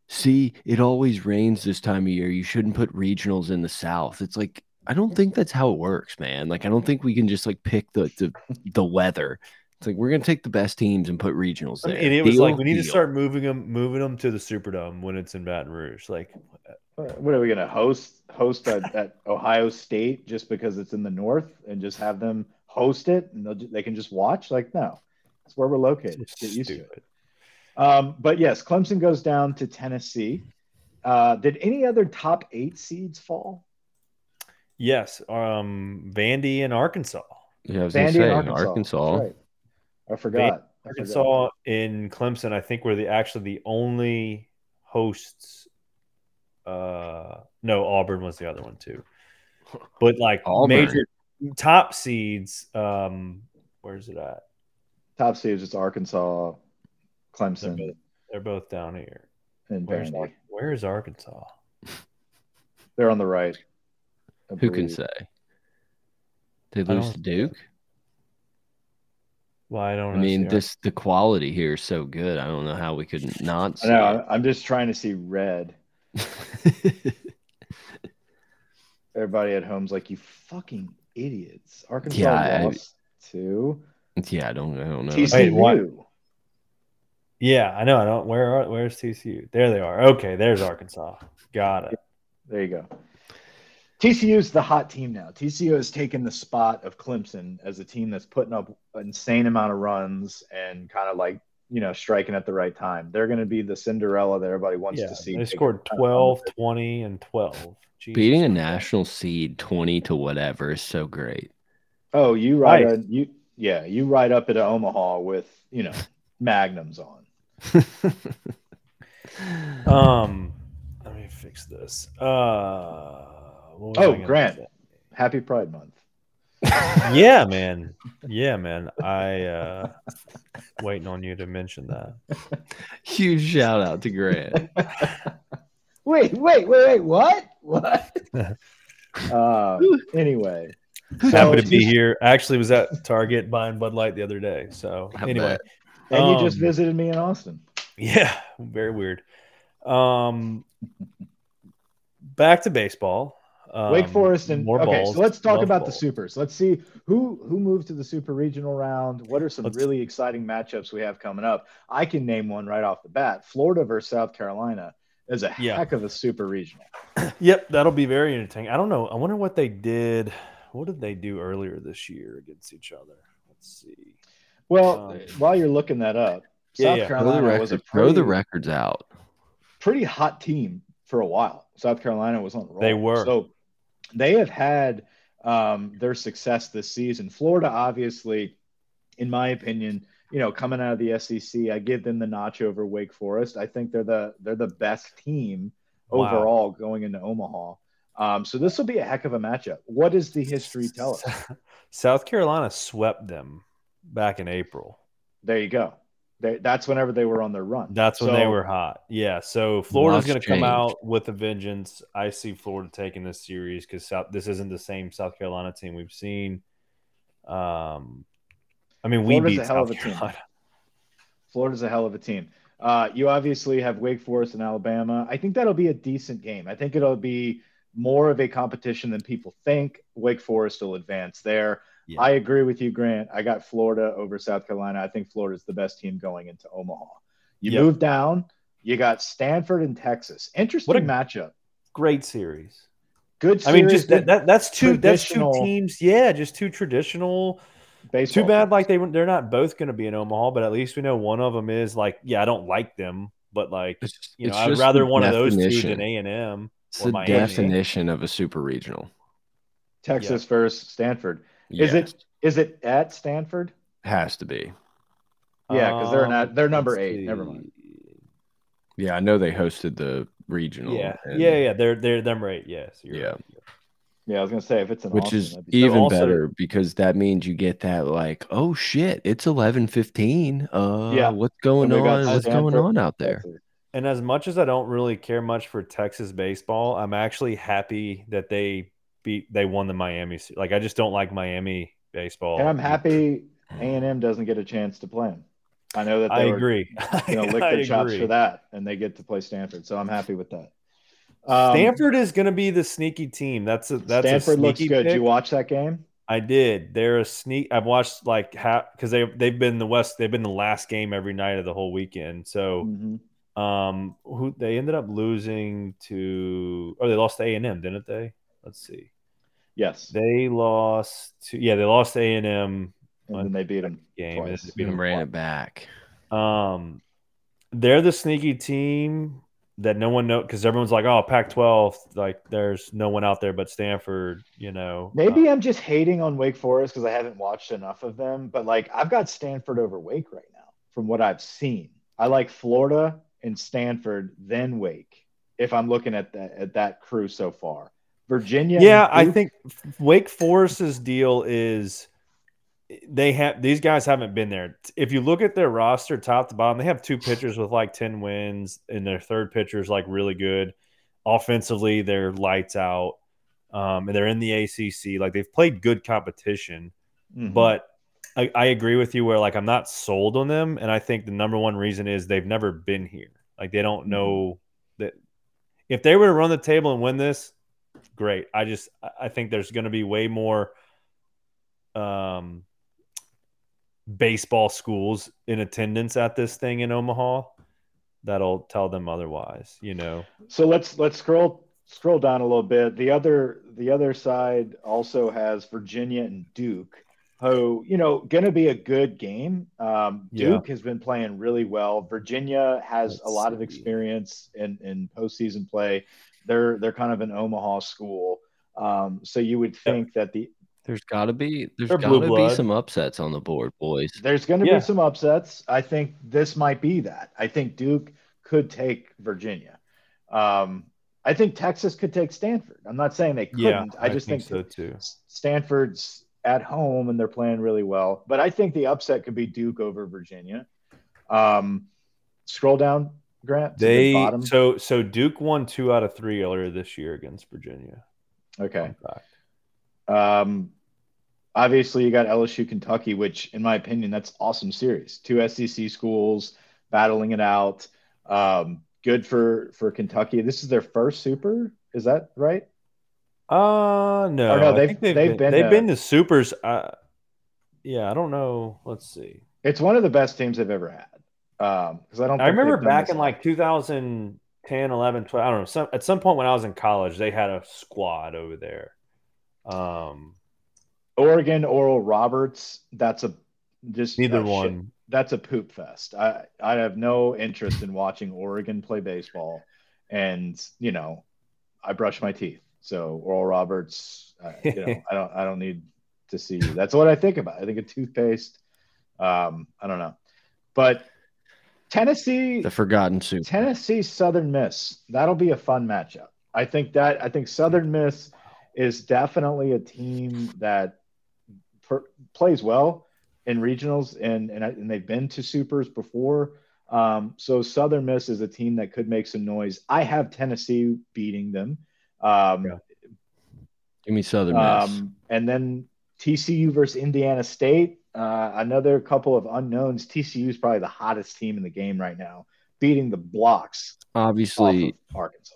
see it always rains this time of year. You shouldn't put regionals in the South. It's like I don't think that's how it works, man. Like I don't think we can just like pick the the, the weather. It's like we're gonna take the best teams and put regionals there. and it was Deal, like we need to start moving them, moving them to the Superdome when it's in Baton Rouge. Like, What are we going to host host at, (laughs) at Ohio State just because it's in the north and just have them host it and they'll, they can just watch? Like, no, that's where we're located. it's Get used to it. Um, but yes, Clemson goes down to Tennessee. Uh, did any other top eight seeds fall? Yes, um, Vandy and Arkansas. Yeah, I was gonna Vandy say Arkansas. Arkansas. Right. I forgot. I forgot. Arkansas and Clemson, I think, were the actually the only hosts. Uh, no, Auburn was the other one too. (laughs) But like Auburn. major top seeds, um, where's it at? Top seeds it's Arkansas, They're Clemson, both, they're both down here. and Where's, where's Arkansas? They're on the right. I Who can say? They lose to Duke. Well, I don't. I mean, this the quality here is so good. I don't know how we could not. I know. I'm- I'm just trying to see red. (laughs) Everybody at home's like, you fucking idiots. Arkansas Yeah, I- lost to yeah, I don't, I don't know. TCU. Wait, what? Yeah, I know. I don't. Where are? Where's TCU? There they are. Okay, there's Arkansas. Got it. There you go. TCU is the hot team now. TCU has taken the spot of Clemson as a team that's putting up an insane amount of runs and kind of like, you know, striking at the right time. They're going to be the Cinderella that everybody wants Yeah, to see. they scored kind 12, 20, and 12. Jesus. Beating a national seed 20 to whatever is so great. Oh, you ride Right. a, you yeah, you ride up at Omaha with, you know, (laughs) magnums on. (laughs) Um, let me fix this. Uh, what Oh, Grant. Happy Pride Month. Yeah, man. Yeah, man. I uh waiting on you to mention that. (laughs) Huge shout out to Grant. (laughs) Wait, wait, wait, wait, what? What? (laughs) uh, anyway, Happy to be here. Actually, was at Target buying Bud Light the other day. So I anyway, bet. and you just Um, visited me in Austin. yeah, very weird. Um, back to baseball. Um, Wake Forest and more okay, balls. so let's talk Love about the supers. Let's see who who moved to the super regional round. What are some Let's- really exciting matchups we have coming up? I can name one right off the bat. Florida versus South Carolina is a Yeah. heck of a super regional. (clears throat) Yep, that'll be very entertaining. I don't know. I wonder what they did. What did they do earlier this year against each other? Let's see. Well, Um, while you're looking that up, Yeah, South yeah. Throw the, Carolina was a record, throw the records out. pretty hot team for a while. South Carolina was on the roll. They were. So they have had um, their success this season. Florida, obviously, in my opinion, you know, coming out of the SEC, I give them the notch over Wake Forest. I think they're the they're the best team Wow. overall going into Omaha. Um, so this will be a heck of a matchup. What does the history tell us? (laughs) South Carolina swept them back in April. There you go. They, that's whenever they were on their run. That's when they were hot. Yeah. So Florida's going to come out with a vengeance. I see Florida taking this series because South. This isn't the same South Carolina team we've seen. Um, I mean, we Florida's beat a hell of South a team. Carolina. (laughs) Florida's a hell of a team. Uh, you obviously have Wake Forest and Alabama. I think that'll be a decent game. I think it'll be more of a competition than people think. Wake Forest will advance there. Yeah. I agree with you, Grant. I got Florida over South Carolina. I think Florida's the best team going into Omaha. You Yep. move down, you got Stanford and Texas. Interesting What a- matchup. Great series. Good I mean, just that, that that's two that's two teams. Yeah, just two traditional. baseball Too bad, teams. like they they're not both going to be in Omaha, but at least we know one of them is like, yeah, I don't like them, but like, It's, you know, I'd rather the one of those two than A and M. It's the Miami. definition of a super regional. Texas versus Stanford. Yes, Is it is it at Stanford? Has to be. Yeah, because they're not they're number let's eight. Never mind. Yeah, I know they hosted the regional. Yeah, and- yeah, yeah. They're they're number eight. Yes. you're Yeah. right. Yeah, I was gonna say if it's an Which Austin, is be even also- better because that means you get that like, oh shit, it's eleven fifteen. Uh, Yeah. what's going And we got on? What's going on out there? And as much as I don't really care much for Texas baseball, I'm actually happy that they beat they won the Miami. Like I just don't like Miami baseball. And I'm happy A and M doesn't get a chance to play them. I know that I they were agree. you (laughs) know lick their chops for that, and they get to play Stanford. So I'm happy with that. Um, Stanford is going to be the sneaky team. That's a that's Stanford a looks good. Did you watch that game? I did. They're a sneak. I've watched like half because they they've been the West. They've been the last game every night of the whole weekend. So Mhm. um, who they ended up losing to? Oh, they lost to A and M, didn't they? Let's see. Yes, They lost to yeah, they lost A and M and then they beat them. game. and Twice. they beat 'em And ran twice. it back. Um, they're the sneaky team that no one know because everyone's like, oh, Pac-12, like there's no one out there but Stanford. You know, Maybe I'm just hating on Wake Forest because I haven't watched enough of them. But like, I've got Stanford over Wake right now from what I've seen. I like Florida and Stanford, then Wake. If I'm looking at that at that crew so far, Virginia. yeah, I think Wake Forest's deal is they have these guys haven't been there. If you look at their roster top to bottom, they have two pitchers with like 10 wins, and their third pitcher is like really good. Offensively, they're lights out. Um, and they're in the ACC. Like they've played good competition, Mhm. but I, I agree with you where like I'm not sold on them. And I think the number one reason is they've never been here. Like they don't know that if they were to run the table and win this, great. I just I think there's going to be way more um baseball schools in attendance at this thing in Omaha that'll tell them otherwise, you know. So let's let's scroll scroll down a little bit. The other the other side also has Virginia and Duke, who you know going to be a good game. Um, Duke yeah. has been playing really well. Virginia has Let's a lot see. of experience in in postseason play. They're they're kind of an Omaha school, um, so you would think that the there's got to be there's got to be some upsets on the board, boys. There's going to yeah. be some upsets. I think this might be that. I think Duke could take Virginia. Um, I think Texas could take Stanford. I'm not saying they couldn't. Yeah, I just I think, think, so too. Stanford's at home and they're playing really well. But I think the upset could be Duke over Virginia. Um, scroll down, Grant. They the so so Duke won two out of three earlier this year against Virginia. Okay. Um, obviously you got LSU, Kentucky, which in my opinion that's awesome series. Two SEC schools battling it out. Um, good for for Kentucky. This is their first Super. Is that right? Uh no. Or no, they've they've, they've, been, been they've been to Supers. Uh, yeah, I don't know. Let's see. It's one of the best teams they've ever had. Um, because I don't. I remember back in like 2010, 11, 12. I don't know. Some at some point when I was in college, they had a squad over there. Um, Oregon, Oral Roberts. That's a just neither one that's a poop fest. I I have no interest in watching Oregon play baseball, and you know, I brush my teeth. So Oral Roberts, uh, you know, (laughs) I don't I don't need to see. That's what I think about. I think a toothpaste. Um, I don't know, but Tennessee, the forgotten soup. Tennessee Southern Miss. That'll be a fun matchup. I think that I think Southern Miss is definitely a team that per, plays well in regionals, and and, and they've been to supers before. Um, so Southern Miss is a team that could make some noise. I have Tennessee beating them. Um, yeah. Give me Southern Miss. Um, and then TCU versus Indiana State. Uh, another couple of unknowns. TCU is probably the hottest team in the game right now, beating the blocks. Obviously, Arkansas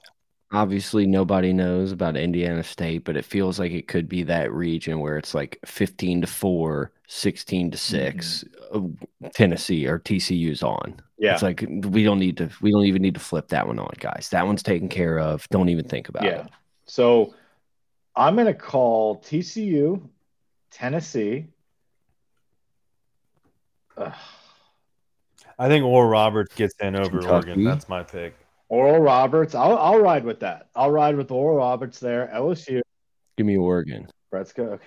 obviously nobody knows about Indiana State, but it feels like it could be that region where it's like 15 to 4, 16 to 6 mm -hmm. Tennessee or TCU's on. Yeah. It's like we don't need to we don't even need to flip that one on, guys. That one's taken care of. Don't even think about yeah. it. So I'm going to call TCU, Tennessee. Ugh. I think Oral Roberts gets in over Kentucky. Oregon. That's my pick. Oral Roberts. I'll I'll ride with that. I'll ride with Oral Roberts there. LSU. Give me Oregon. Brett's go.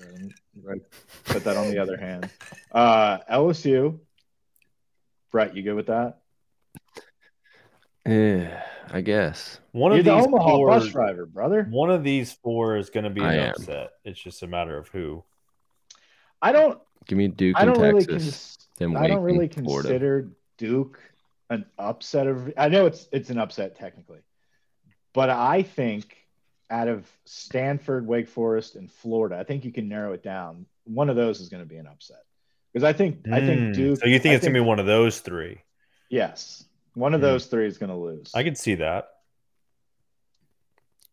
Okay, fuck. Put that on the other hand. Uh, LSU. Brett, you good with that? Yeah, I guess. One You're of the these Omaha four, bus driver, brother. One of these four is going to be an I upset. Am. It's just a matter of who. I don't. Give me Duke I don't Texas. Really cons- I don't really consider Duke an upset of I know it's it's an upset technically. But I think out of Stanford, Wake Forest, and Florida, I think you can narrow it down. One of those is going to be an upset. Because I think mm, I think hmm. Duke So you think I it's think, gonna be one of those three? Yes. One of mm. those three is gonna lose. I can see that.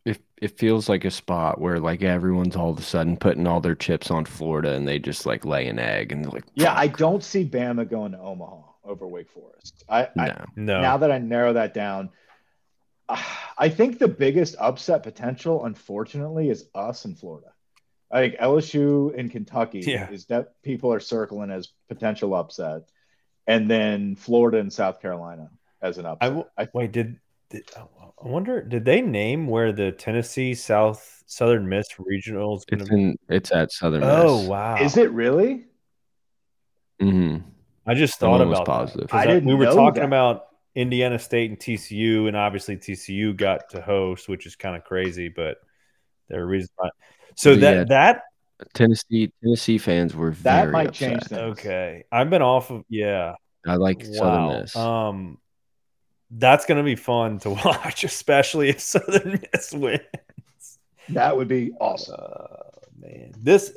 It it feels like a spot where like everyone's all of a sudden putting all their chips on Florida and they just like lay an egg and like Yeah, I don't see Bama going to Omaha over Wake Forest. I, no. I no. Now that I narrow that down, I think the biggest upset potential, unfortunately, is us in Florida. I think LSU and Kentucky yeah. is that people are circling as potential upset, and then Florida and South Carolina as an upset. I, I wait, did, did I wonder did they name where the Tennessee South Southern Miss regionals? It's in it's at Southern. Miss. Oh Miss. wow! Is it really? Mm-hmm. I just thought about positive. That, I didn't we were talking that. about Indiana State and TCU, and obviously TCU got to host, which is kind of crazy, but there are reasons why. So but that yeah, that Tennessee Tennessee fans were that might upset. change things. Okay, I've been off of yeah. I like wow. Southern Miss. Um, that's gonna be fun to (laughs) watch, especially if Southern (laughs) Miss wins. That would be awesome. Uh, man, this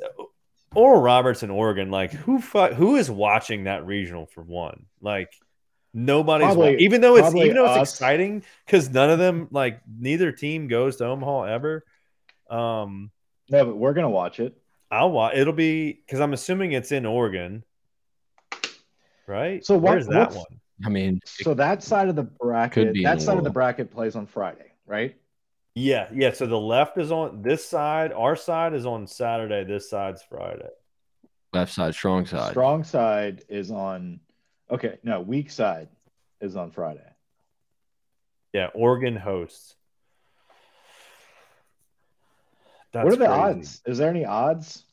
Oral Roberts in Oregon, like who who is watching that regional for one? Like Nobody's Probably- wa- even though it's even though it's exciting because none of them like neither team goes to Omaha ever. Um, No, but we're gonna watch it. I'll watch. It'll be because I'm assuming it's in Oregon, right? So what- Where's that one? I mean, So that side of the bracket, that in side of the bracket plays on Friday, right? Yeah, yeah. So the left is on this side. Our side is on Saturday. This side's Friday. left side, strong side. Strong side is on. Okay, no, weak side is on Friday. Yeah, Oregon hosts. That's what are the crazy. odds? Is there any odds?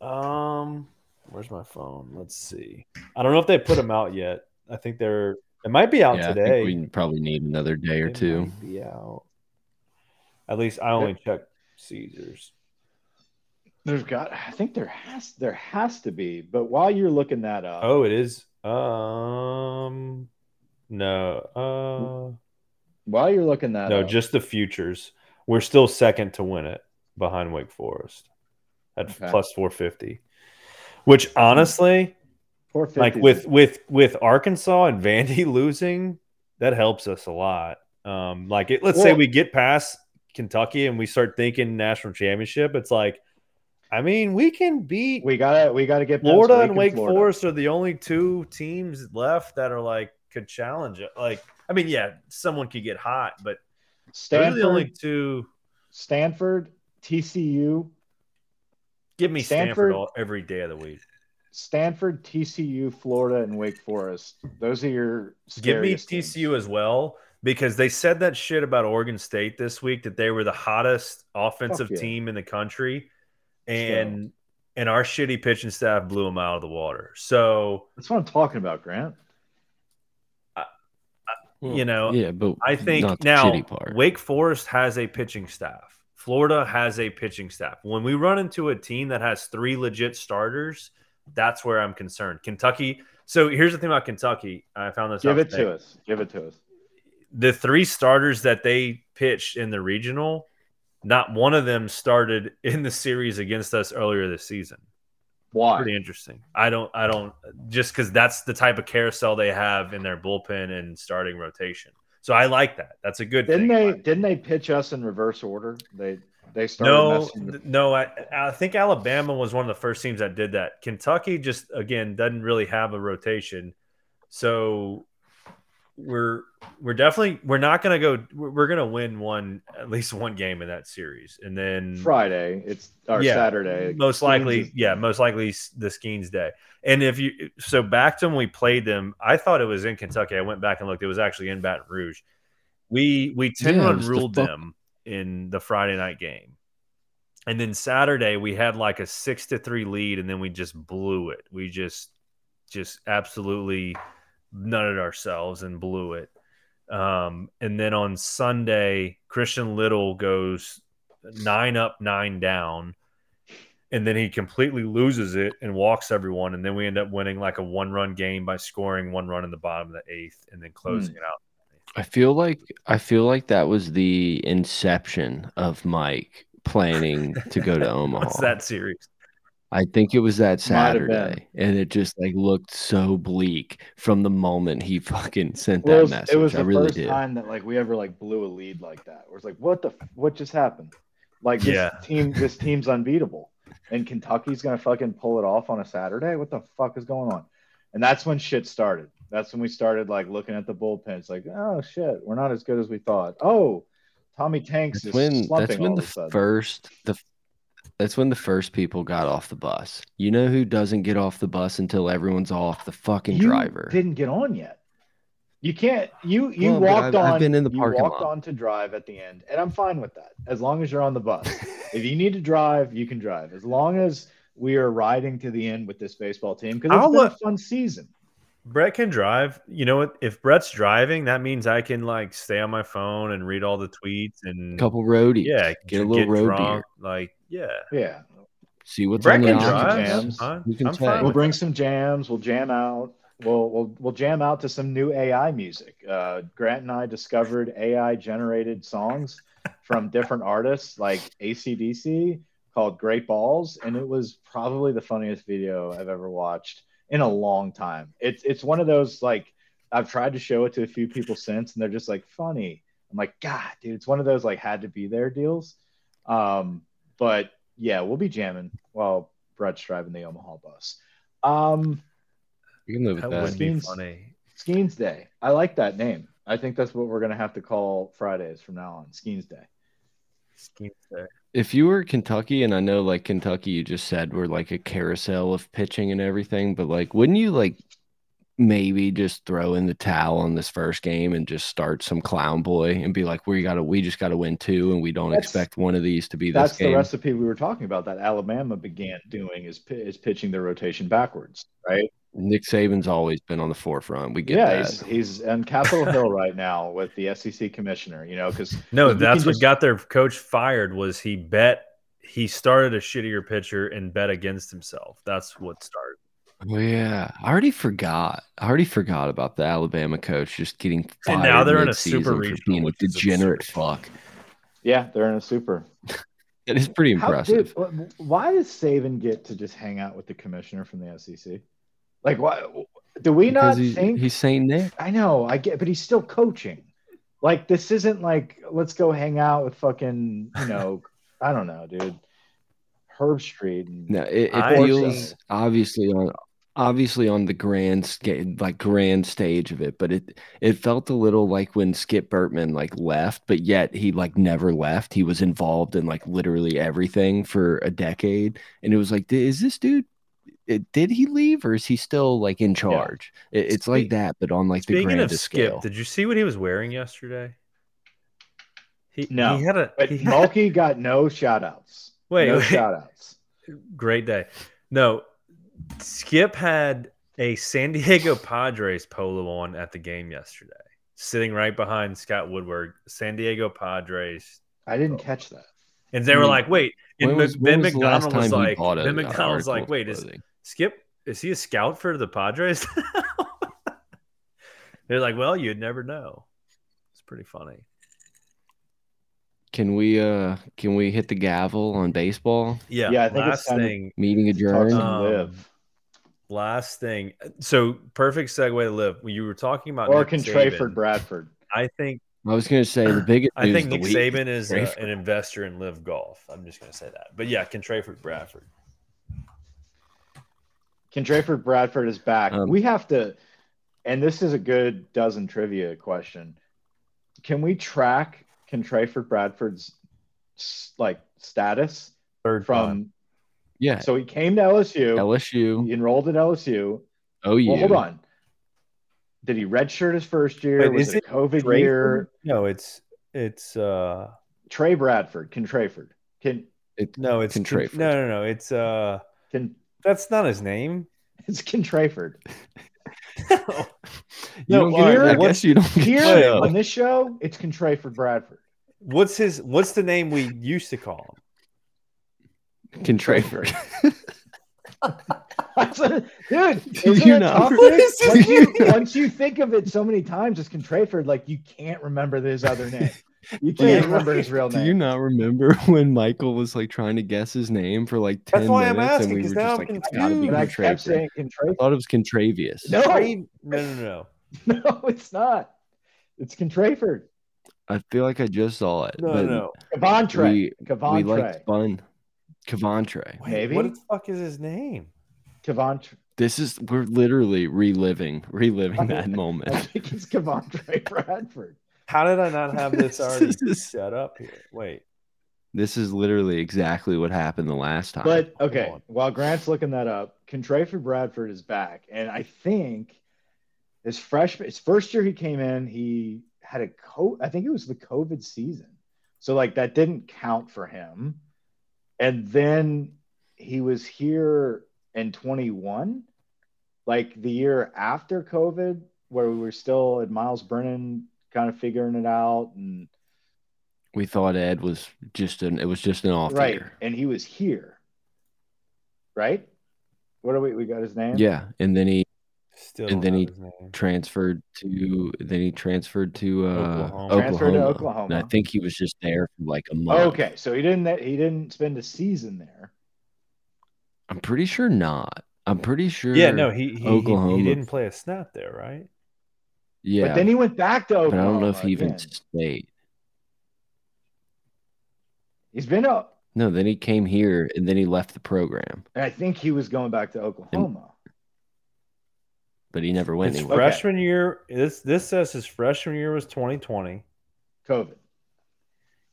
Um, where's my phone? Let's see. I don't know if they put them out yet. I think they're. It might be out yeah, I today. think we probably need another day or It two. might Be out. At least I only checked Caesars. There's got. I think there has. There has to be. But while you're looking that up, Oh, it is. Um, no. Uh while you're looking that no, up, just the futures. We're still second to win it behind Wake Forest at Okay. plus four fifty. Which honestly, 450 like with with with Arkansas and Vandy (laughs) losing, that helps us a lot. Um, like it, let's say we get past Kentucky and we start thinking national championship. It's like, I mean, we can beat we gotta we gotta get Florida and Wake Florida. Forest are the only two teams left that are like could challenge it. Like, I mean, yeah, someone could get hot, but Stanford, the only two. Stanford, TCU, Give me Stanford, Stanford- all, every day of the week. Stanford, TCU, Florida, and Wake Forest. Those are your Give me scariest teams. TCU as well because they said that shit about Oregon State this week that they were the hottest offensive yeah. team in the country, and and our shitty pitching staff blew them out of the water. So That's what I'm talking about, Grant. you know, yeah, but I think now part. Wake Forest has a pitching staff. Florida has a pitching staff. When we run into a team that has three legit starters, that's where I'm concerned. Kentucky. So here's the thing about Kentucky. I found this Give it today. to us. Give it to us. the three starters that they pitched in the regional, not one of them started (laughs) in the series against us earlier this season. Why? Pretty interesting. I don't, I don't, just because that's the type of carousel they have in their bullpen and starting rotation. So I like that. That's a good Didn't thing. they? Didn't they pitch us in reverse order? They they started. No, with- no. I, I think Alabama was one of the first teams that did that. Kentucky just again doesn't really have a rotation, so we're we're definitely we're not going to go. We're, to win one at least one game in that series, and then Friday. It's our Yeah, Saturday. most likely, Skenes yeah, most likely the Skenes day. And if you so back to when we played them, I thought it was in Kentucky. I went back and looked; it was actually in Baton Rouge. We we ten Yeah, run the ruled fuck- them in the Friday night game, and then Saturday we had like a six to three lead, and then we just blew it. We just just absolutely nutted ourselves and blew it. Um, and then on Sunday, Christian Little goes nine up, nine down, and then he completely loses it and walks everyone. And then we end up winning like a one run game by scoring one run in the bottom of the eighth and then closing it out. I feel like I feel like that was the inception of Mike planning to go to (laughs) Omaha. What's that series? I think it was that Might have been. Saturday, and it just like looked so bleak from the moment he (laughs) fucking sent Well, it that was, message. it was I the really first did. time that like we ever like blew a lead like that. Where it's like, what the what just happened? Like this Yeah. team, this team's unbeatable, and Kentucky's gonna fucking pull it off on a Saturday. What the fuck is going on? And that's when shit started. That's when we started like looking at the bullpen. It's like, oh shit, we're not as good as we thought. Oh, Tommy Tanks That's is when slumping that's when all the of a sudden. first the that's when the first people got off the bus. You know who doesn't get off the bus until everyone's off the fucking you driver. didn't get on yet. You can't. You you Well, walked I've- on. I've been in the you walked lot. on to drive at the end, and I'm fine with that as long as you're on the bus. (laughs) if you need to drive, you can drive. As long as we are riding to the end with this baseball team because it's I'll been a fun season. Brett can drive. You know what? If Brett's driving, that means I can like stay on my phone and read all the tweets and couple roadies. yeah, get a dr- little road drunk. beer. Like, yeah, Yeah, See what's Brett on the can drive. jams. That's fine. Can I'm say? fine we'll bring that. some jams. We'll jam out. We'll we'll we'll jam out to some new AI music. Uh, Grant and I discovered AI generated songs from different artists like ACDC called Great Balls, and it was probably the funniest video I've ever watched in a long time. It's it's one of those like I've tried to show it to a few people since, and they're just like funny. I'm like, God, dude, it's one of those like had to be there deals. Um, but yeah, we'll be jamming while Brett's driving the Omaha bus. Um, You can live with That that. would be Skenes- funny. Skenes Day. I like that name. I think that's what we're gonna have to call Fridays from now on. Skenes Day. Scheme there. If you were Kentucky, and I know like Kentucky, you just said we're like a carousel of pitching and everything, but like, wouldn't you like maybe just throw in the towel on this first game and just start some clown boy and be like, we gotta, we just gotta win two, and we don't That's- expect one of these to be this That's the recipe we were talking about that Alabama began doing is is pitching their rotation backwards, right? Nick Saban's always been on the forefront. We get yeah, that. he's, he's on Capitol Hill right now with the SEC commissioner. You know, because No, that's what just- got their coach fired. Was he bet he started a shittier pitcher and bet against himself? That's what started. Oh yeah, I already forgot. I already forgot about the Alabama coach just getting fired. And now they're in a mid-season super for regional, being a degenerate absurd. fuck. yeah, they're in a super. (laughs) It is pretty How, impressive. dude, why does Saban get to just hang out with the commissioner from the SEC? Like, why do we because not he's, think? he's Saint Nick. I know, I get, but he's still coaching. Like, this isn't like let's go hang out with fucking, you know, I don't know, dude. Herbstreit. And, No, it, it feels obviously on obviously on the grand scale, like grand stage of it, but it it felt a little like when Skip Bertman like left, but yet he like never left. He was involved in like literally everything for a decade, and it was like, is this dude? it- Did he leave or is he still like in charge? It, it's like that, but on like the Speaking of Skip, scale. did you see what he was wearing yesterday? He, No, he had a but he had- Mulkey got no shout outs. Wait, no wait. shout outs. great day. No, Skip had a San (laughs) Diego Padres polo on at the game yesterday, sitting right behind Scott Woodward. San Diego Padres, I didn't catch that. and they were Hmm. like, "Wait." And was- Ben when was McDonald was like, bought a- "Ben an McDonald was like, wait, is? Skip is he a scout for the Padres?" (laughs) (laughs) They're like, "Well, you'd never know." It's pretty funny. Can we uh can we hit the gavel on baseball? Yeah. Yeah, I think it's last time to- thing. Meeting adjourned. Um, live. Last thing. So perfect segue to live. When you were talking about Or Nick can Saban, Trayford Bradford. I think I was gonna say the biggest. (clears throat) I think of Nick Saban is uh, Trayford. an investor in LIV Golf. I'm just going to say that. But yeah, can Trayford Bradford. Can Trayford Bradford is back. Um, we have to, and this is a good dozen trivia question. Can we track Can Trayford Bradford's like status Third from? time. Yeah, So he came to LSU, LSU, he enrolled at LSU. OU. Well, hold on. Did he redshirt his first year? Wait, Was is it a it COVID Trayford? year? No, it's it's uh Trey Bradford. Can Trayford? Can It- no, it's Can Con- Trayford. no, no, no. It's uh can that's not his name. (laughs) it's Can Trayford? (laughs) (laughs) you No, don't all get uh, right. I guess you don't get Here the show. on this show, it's Can Trayford Bradford. What's his what's the name we used to call him? Can (laughs) Trayford. Dude, Do isn't you it not- tough? What is this? once, you, once you think of it so many times as Contrayford, like you can't remember his other name. You can't remember his (laughs) real Do you not remember (laughs) when Michael was like trying to guess his name for like ten That's why I'm minutes, asking, and we 'cause were now just I'm like, it's gotta be And I kept saying I thought it was Contravius. No. Trey- no, no, no, no. (laughs) No, it's not. It's Contrayford. I feel like I just saw it. No, but no. Kavontre. We, we Kavontre. like fun. Kavantre. Wait, Maybe? What the fuck is his name? Kavontre. This is we're literally reliving, reliving that moment. I think it's Kavontre Bradford. How did I not have this already (laughs) set up here? Wait. This is literally exactly what happened the last time. But okay, while Grant's looking that up, Contrayford Bradford is back, and I think his freshman, his first year he came in, he had a co. I think it was the COVID season, so like that didn't count for him. And then he was here in 21, like the year after COVID, where we were still at Myles Brennan, kind of figuring it out, and we thought Ed was just an it was just an off right, year. and he was here, right? What are we? We got his name. Yeah, and then he Still And then he- transferred to then he transferred to uh, Oklahoma. Oklahoma. Transferred to Oklahoma. And I think he was just there for like a month. Okay, so he didn't he didn't spend a season there. I'm pretty sure not. I'm pretty sure. Yeah, no, he he, he- he didn't play a snap there, right? Yeah, But then he went back to but I don't know if he even again. stayed. He's been up. No, then he came here and then he left the program, And I think he was going back to Oklahoma. but he never went His anywhere. Okay. freshman year. This this says his freshman year was 2020. COVID.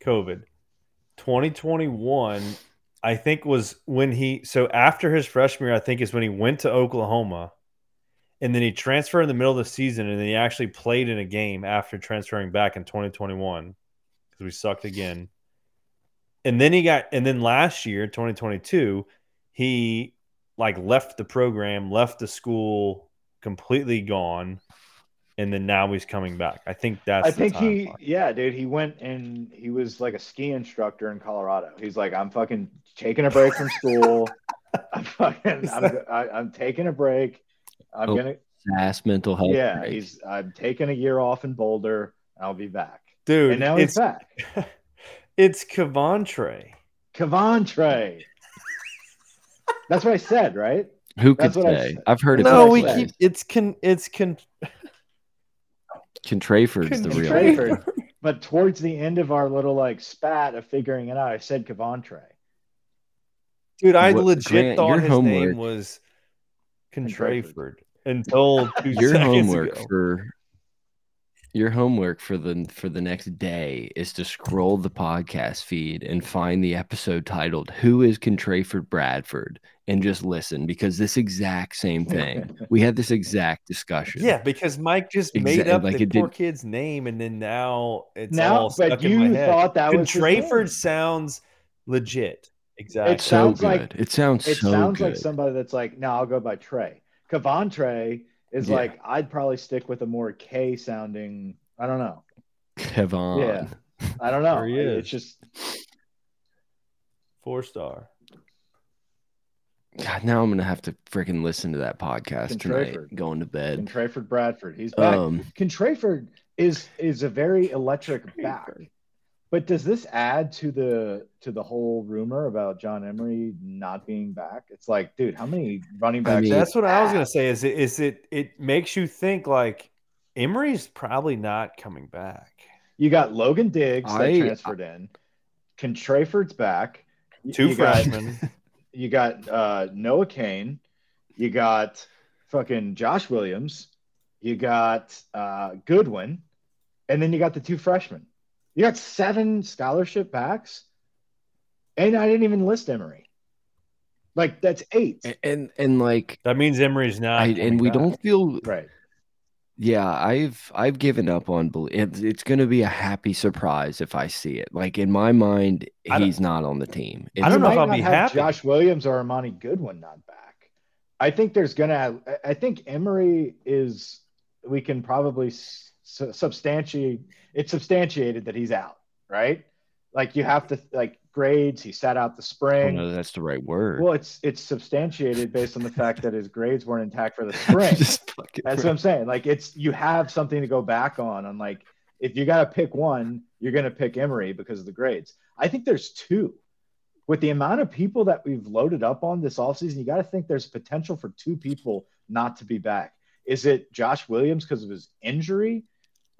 COVID. 2021, I think was when he so after his freshman year, I think is when he went to Oklahoma. And then he transferred in the middle of the season, and then he actually played in a game after transferring back in 2021 because we sucked again. And then he got, and then last year, 2022, he like left the program, left the school, completely gone, and then now he's coming back. I think that's. I think he, timeline. yeah, dude, he went and he was like a ski instructor in Colorado. He's like, I'm fucking taking a break from school. (laughs) I'm fucking, I'm, I, I'm taking a break. I'm Oh, gonna, Ass mental health. yeah, break. he's, I'm taking a year off in Boulder. I'll be back. dude. and now it's he's back. (laughs) it's Cavantre. Cavantre. That's what I said, right? Who could That's what I say? I've heard it. No, we what keep it's con it's con. Contraford's the real. Contraford. But towards the end of our little like spat of figuring it out, I said Cavantre. Dude, I What- legit Grant, thought his homework- name was Contraford. Contraford until (laughs) two Your seconds homework ago. for your homework for the for the next day is to scroll the podcast feed and find the episode titled "Who is Contraford Bradford?" and just listen because this exact same (laughs) thing we had this exact discussion. Yeah, because Mike just made Exact- up like the it poor did- kid name, and then now it's Now, all but stuck in my you head. thought that was his Contraford sounds legit. Exactly. It so sounds good. like- it sounds It so sounds good. like somebody that's like, no, I'll go by Trey. Cavantre is Yeah. like, I'd probably stick with a more K sounding. I don't know. Kevon. Yeah. I don't know. There he It's just Four star. God, now I'm gonna have to freaking listen to that podcast tonight, going to bed. Contraford Bradford. He's back. Um, Contraford is is a very electric back. But does this add to the to the whole rumor about John Emery not being back? It's like, dude, how many running I backs? mean- That's what I was gonna say. Is it is it it makes you think like Emery's probably not coming back. you got Logan Diggs that I- transferred in. Contraford's back. Two you got- freshmen. (laughs) you got uh, Noah Cain, you got fucking Josh Williams, you got uh, Goodwin, and then you got the two freshmen. You got seven scholarship backs, and I didn't even list Emery. Like that's eight, a- and and like that means Emery's not. I, and we back. don't feel right? Yeah, I've I've given up on belief. It's, it's going to be a happy surprise if I see it. Like in my mind, he's not on the team. I don't know if I'll be have happy. Josh Williams or Armoni Goodwin not back. I think there's gonna. I- I think Emery is. We can probably s- substantiate. It's substantiated that he's out, right? Like you have to like grades. He sat out the spring. Oh, know if that's the right word. Well, it's it's substantiated based on the fact that his grades weren't intact for the (laughs) spring. That's what I'm saying. Like it's you have something to go back on. On like if you got to pick one, you're going to pick Emery because of the grades. I think there's two. With the amount of people that we've loaded up on this offseason, you got to think there's potential for two people not to be back. Is it Josh Williams because of his injury?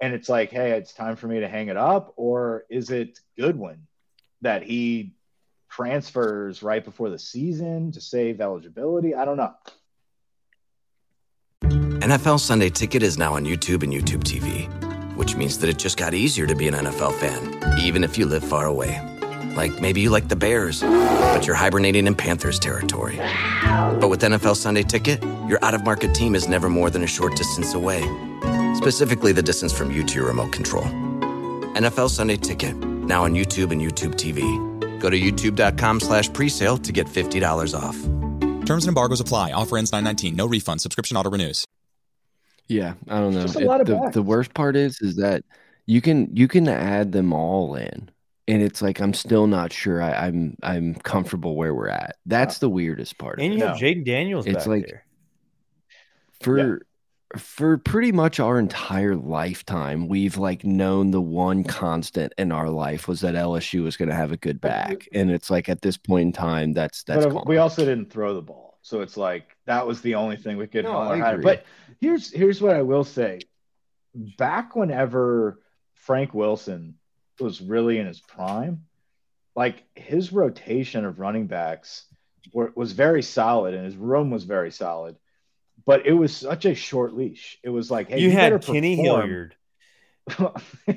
And it's like, hey, it's time for me to hang it up. Or is it Goodwin that he transfers right before the season to save eligibility? I don't know. NFL Sunday Ticket is now on YouTube and YouTube TV, which means that it just got easier to be an NFL fan, even if you live far away. Like maybe you like the Bears, but you're hibernating in Panthers territory. But with NFL Sunday Ticket, your out of market team is never more than a short distance away, specifically the distance from you to your remote control. NFL Sunday Ticket, now on YouTube and YouTube TV. Go to youtube.com slash presale to get $50 off. Terms and embargoes apply. Offer ends 919. No refund. Subscription auto renews. yeah, I don't know. It- the, the worst part is is that you can you can add them all in, and it's like I'm still not sure I, I'm I'm comfortable where we're at. That's the weirdest part. Of And it. you have No. Jayden Daniels It's back like- there. for for pretty much our entire lifetime we've like known the one constant in our life was that LSU was going to have a good back and it's like at this point in time that's that's but uh, gone. we also didn't throw the ball, so it's like that was the only thing we could No, hang our I on. agree. But here's here's what I will say: back whenever Frank Wilson was really in his prime, like his rotation of running backs were, was very solid and his room was very solid. But it was such a short leash. It was like, hey, you, you had Kenny perform. Hilliard. (laughs)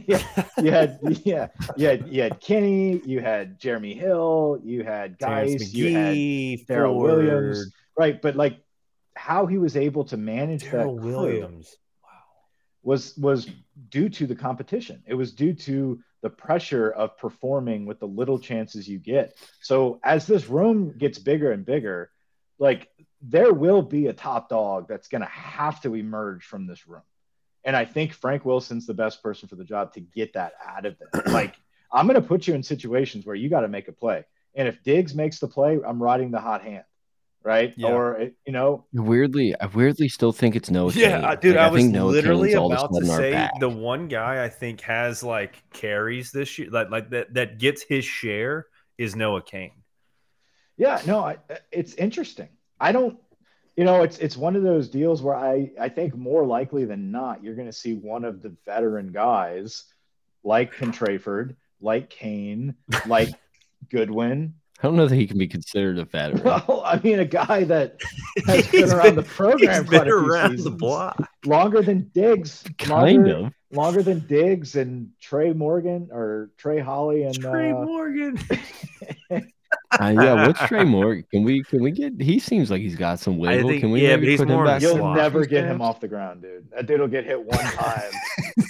yeah, you had yeah, you had you had Kenny, you had Jeremy Hill, you had guys, you had Ford, Williams, right? But like how he was able to manage Darrell that Williams. was was due to the competition. It was due to the pressure of performing with the little chances you get. So as this room gets bigger and bigger, like there will be a top dog that's going to have to emerge from this room. And I think Frank Wilson's the best person for the job to get that out of them. (clears throat) Like I'm going to put you in situations where you got to make a play. And if Diggs makes the play, I'm riding the hot hand. Right. Yeah. Or, you know, Weirdly, I weirdly still think it's Noah. Yeah, Cain. I- uh, dude, Like, I, was think Noah literally Cain's all of a about to say the one guy I think has like carries this year, like like that that gets his share is Noah Cain. Yeah, no, I, it's interesting. I don't, you know, it's it's one of those deals where I I think more likely than not you're going to see one of the veteran guys like Contraford, like Cain, (laughs) like Goodwin. I don't know that he can be considered a veteran. Well, I mean, a guy that (laughs) has He's been around the He's program quite been a few around the block. longer than Diggs, kind longer, of. longer than Diggs and Trey Morgan or Trey Holly and Trey uh, Morgan. (laughs) Uh, yeah, what's Trey Moore? Can we can we get? He seems like he's got some wiggle. think- can we? yeah, maybe but he's put him more back You'll slot. never get him off the ground, dude. That dude will get hit one time,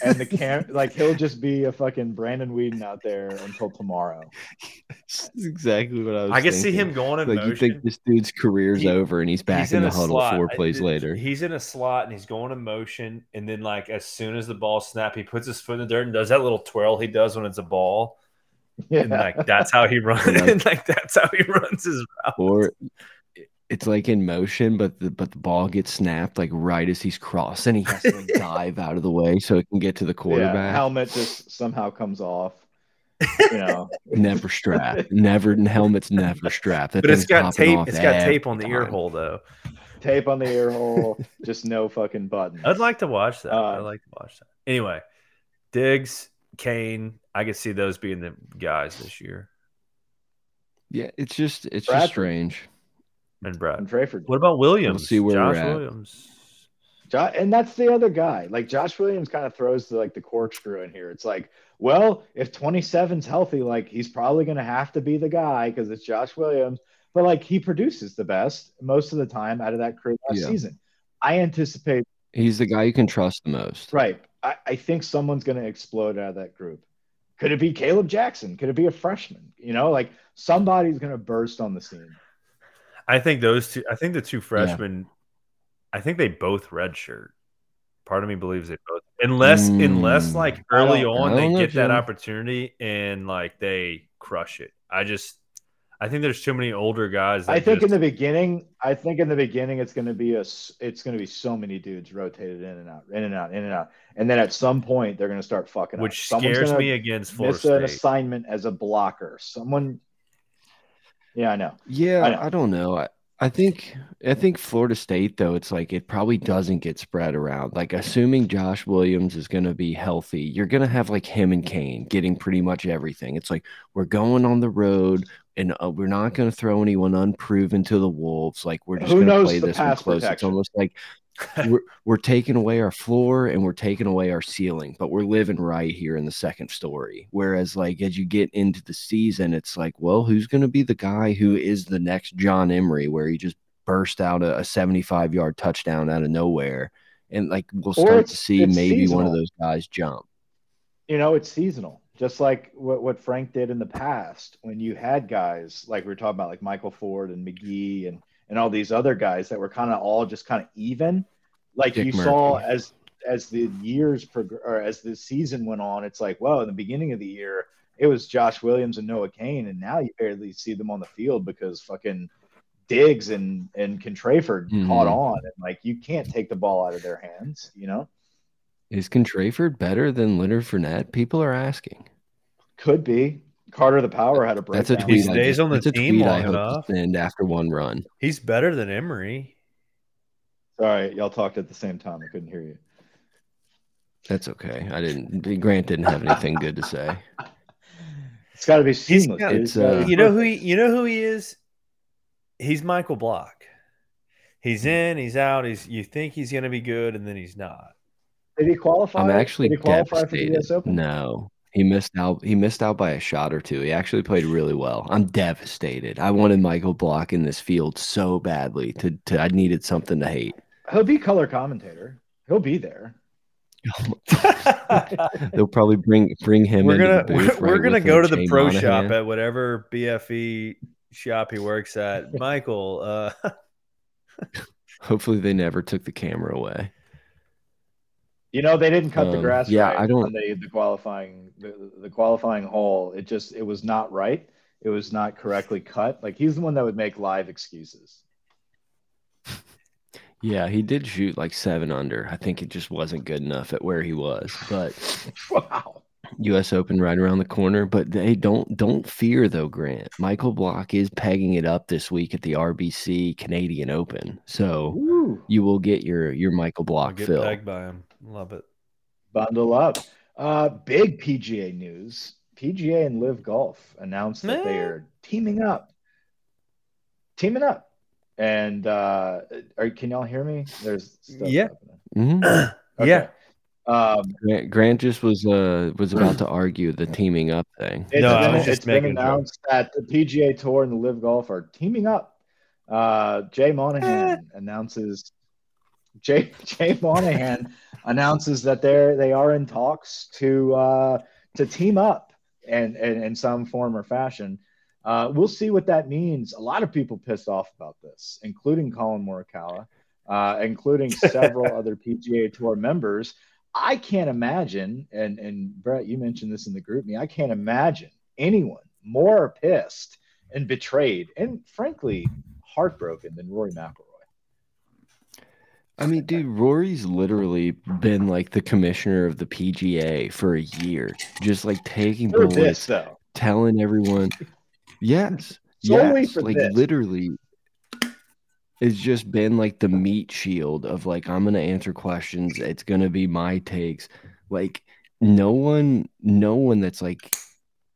and the cam like he'll just be a fucking Brandon Weeden out there until tomorrow. (laughs) That's exactly what I was. I can see him going in Like you think this dude's career's He- over and he's back He's in the huddle slot. four plays th- later. He's in a slot and he's going in motion, and then like as soon as the ball snap, he puts his foot in the dirt and does that little twirl he does when it's a ball, Yeah, and like that's how he runs. And, like- and like that's how he runs his route. or it's like in motion, but the but the ball gets snapped like right as he's crossing. He has to like (laughs) dive out of the way so it can get to the yeah. quarterback. Helmet just somehow comes off. You know, (laughs) never strap. never helmet's never strapped. That But it's thing's got tape. It's got tape on the ear hole though. tape on the ear hole, (laughs) just no fucking button. I'd like to watch that. Uh, I'd like to watch that. Anyway, Diggs, Cain, I could see those being the guys this year, Yeah, it's just it's Bradford. just strange. and Brad. and Trayford. What about Williams? see where Josh we're at. Williams. Jo- and that's the other guy. Like Josh Williams kind of throws the like the corkscrew in here. It's like, well, if 27's healthy, like he's probably going to have to be the guy because it's Josh Williams. But like he produces the best most of the time out of that crew last Yeah. season. I anticipate He's the guy you can trust the most. right. I, I think someone's going to explode out of that group. Could it be Kaleb Jackson? Could it be a freshman? You know, like somebody's going to burst on the scene. I think those two. I think the two freshmen. I think they both redshirt. Part of me believes they both, unless unless Mm. like early on they don't get that opportunity and like they crush it. I just, I think there's too many older guys. That I think in the beginning, I think in the beginning it's going to be a, s- it's going to be so many dudes rotated in and out, in and out, in and out, and then at some point they're going to start fucking. up. which Someone's scares me against Florida State. Miss an assignment as a blocker. Someone. Yeah, I know. Yeah, I know. I, don't know. I, I think I think Florida State though it's like it probably doesn't get spread around. Like assuming Josh Williams is going to be healthy, you're going to have like him and Cain getting pretty much everything. It's like we're going on the road and uh, we're not going to throw anyone unproven to the wolves. Like we're just going to play this one close. It's almost like we're we're taking away our floor and we're taking away our ceiling, but we're living right here in the second story. Whereas, like as you get into the season, it's like, well, who's going to be the guy who is the next John Emery, where he just burst out a, a 75 yard touchdown out of nowhere, and like we'll start to see maybe one of those guys jump. You know, it's seasonal, just like what, what Frank did in the past when you had guys like we were talking about, like Michael Ford and McGee and and all these other guys that were kind of all just kind of even. Like Dick you saw as as the years prog- or as the season went on, it's like, well, in the beginning of the year, it was Josh Williams and Noah Cain, and now you barely see them on the field because fucking Diggs and and Contraford Mhm. caught on, and like you can't take the ball out of their hands, you know. Is Contraford better than Leonard Fournette? People are asking. Could be. Carter the Power had a break. That's a tweet. I stays on the that's a team tweet I long hope enough. to send after one run. He's better than Emery. Sorry, y'all talked at the same time. I couldn't hear you. That's okay. I didn't. Grant didn't have anything good to say. (laughs) It's got to be He's seamless. got- It's, uh, you know who he, you know who he is. He's Michael Block. He's in, he's out. He's you think he's going to be good, and then he's not. Did he qualify? I'm actually Did he qualify for the devastated. U.S. Open? No, he missed out. He missed out by a shot or two. He actually played (laughs) really well. I'm devastated. I wanted Michael Block in this field so badly. To, to I needed something to hate. He'll be color commentator. He'll be there. (laughs) They'll (laughs) probably bring bring him. we're gonna the booth we're, we're gonna go to the pro Monahan. shop at whatever BFE shop he works at. Michael, uh, Hopefully, they never took the camera away. You know, they didn't cut the Um, grass yeah, right I don't- on the, the qualifying the, the qualifying hole. It just it was not right. It was not correctly cut. Like he's the one that would make live excuses. (laughs) Yeah, he did shoot like seven under. I think it just wasn't good enough at where he was. But (laughs) Wow. U.S. Open right around the corner. But they don't don't fear though, Grant. Michael Block is pegging it up this week at the RBC Canadian Open, so Woo. you will get your your Michael I'll Block get fill. pegged by him. Love it. Bundle up. Uh, big PGA news. PGA and LIV Golf announced that they are teaming up. Teaming up. And uh, are, can y'all hear me? There's stuff Yeah. happening. (clears throat) Mhm. Yeah. Um, Grant, Grant just was uh was about to (clears throat) argue the teaming up thing. It's No, I been, was just it's been making a joke. announced that the PGA Tour and the LIV Golf are teaming up. Uh, Jay Monahan announces Jay Jay Monahan announces that they're they are in talks to uh, to team up and, and in some form or fashion. Uh, we'll see what that means. A lot of people pissed off about this, including Collin Morikawa, uh, including several (laughs) other PGA Tour members. I can't imagine, and and Brett, you mentioned this in the GroupMe. I can't imagine anyone more pissed and betrayed, and frankly heartbroken than Rory McIlroy. I mean, dude, Rory's literally been like the commissioner of the PGA for a year, just like taking For bullets, this though, telling everyone, yes, (laughs) yes, like this. literally, it's just been like the meat shield of like I'm gonna answer questions. It's gonna be my takes. Like no one, no one that's like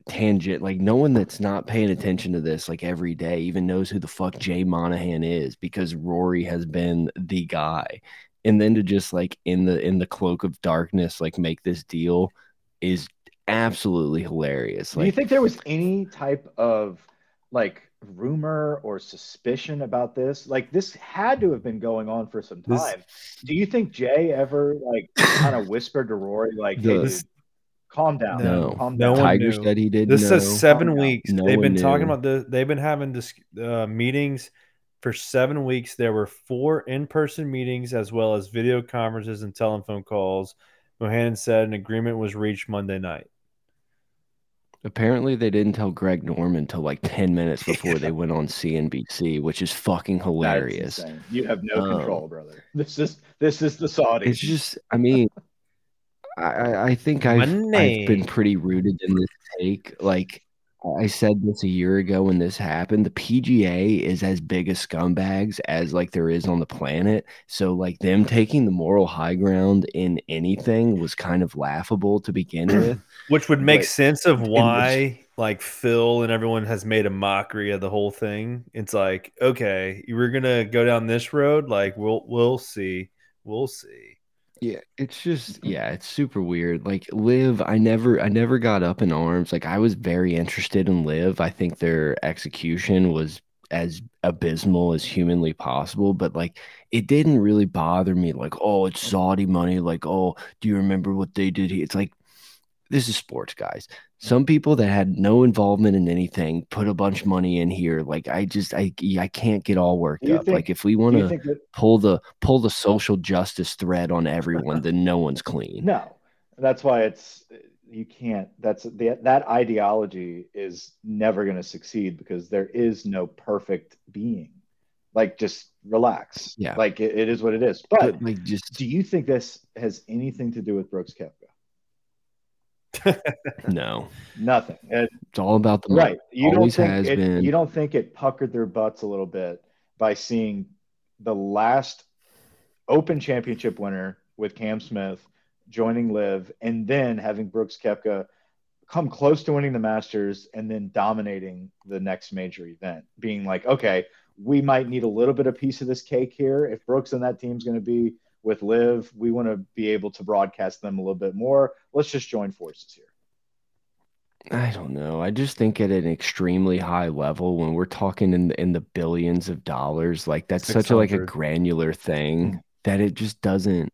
tangent, like no one that's not paying attention to this like every day even knows who the fuck Jay Monahan is because Rory has been the guy. And then to just like in the in the cloak of darkness, like make this deal is absolutely hilarious. do you think there was any type of like rumor or suspicion about this? Like this had to have been going on for some This- time. Do you think Jay ever like kind of whispered to Rory like, "Hey, dude, calm down, No. calm No down"? one Tiger knew. said he didn't This know. says seven Calm weeks. No they've one been talking knew. about this. They've been having this uh, meetings for seven weeks. There were four in-person meetings as well as video conferences and telephone calls. Monahan said an agreement was reached Monday night. Apparently, they didn't tell Greg Norman until like 10 minutes (laughs) before they went on CNBC, which is fucking hilarious. insane. You have no Um, control, brother. This is this is the Saudis. It's just, I mean, I, I- I think I've, I've been pretty rooted in this take. Like I said this a year ago when this happened, the PGA is as big a scumbags as like there is on the planet. So like them taking the moral high ground in anything was kind of laughable to begin (clears throat) with. Which would make But- sense of why, like Phil and everyone has made a mockery of the whole thing. It's like, okay, you were gonna go down this road. Like, we'll we'll see, we'll see. Yeah, it's just yeah, it's super weird. Like LIV, I never I never got up in arms. Like I was very interested in LIV. I think their execution was as abysmal as humanly possible, but like it didn't really bother me like, oh, it's Saudi money, like, oh, do you remember what they did here? It's like this is sports, guys. Some people that had no involvement in anything put a bunch of money in here. Like I just I I can't get all worked up. think- like if we want to pull the pull the social justice thread on everyone, (laughs) then no one's clean. No, that's why it's you can't. That's the, that ideology is never going to succeed because there is no perfect being. Like, just relax. Yeah. like it, it is what it is. But But like just do you think this has anything to do with Brooks Koepka? No. Nothing. It- It's all about the money. right. You don't think has it, been. You don't think it puckered their butts a little bit by seeing the last Open Championship winner with Cam Smith joining LIV, and then having Brooks Koepka come close to winning the Masters and then dominating the next major event, being like, okay, we might need a little bit of piece of this cake here. If Brooks and that team's going to be with LIV, we want to be able to broadcast them a little bit more. Let's just join forces here. I don't know. I just think at an extremely high level, when we're talking in the, in the billions of dollars, like that's such a like a granular thing that it just doesn't.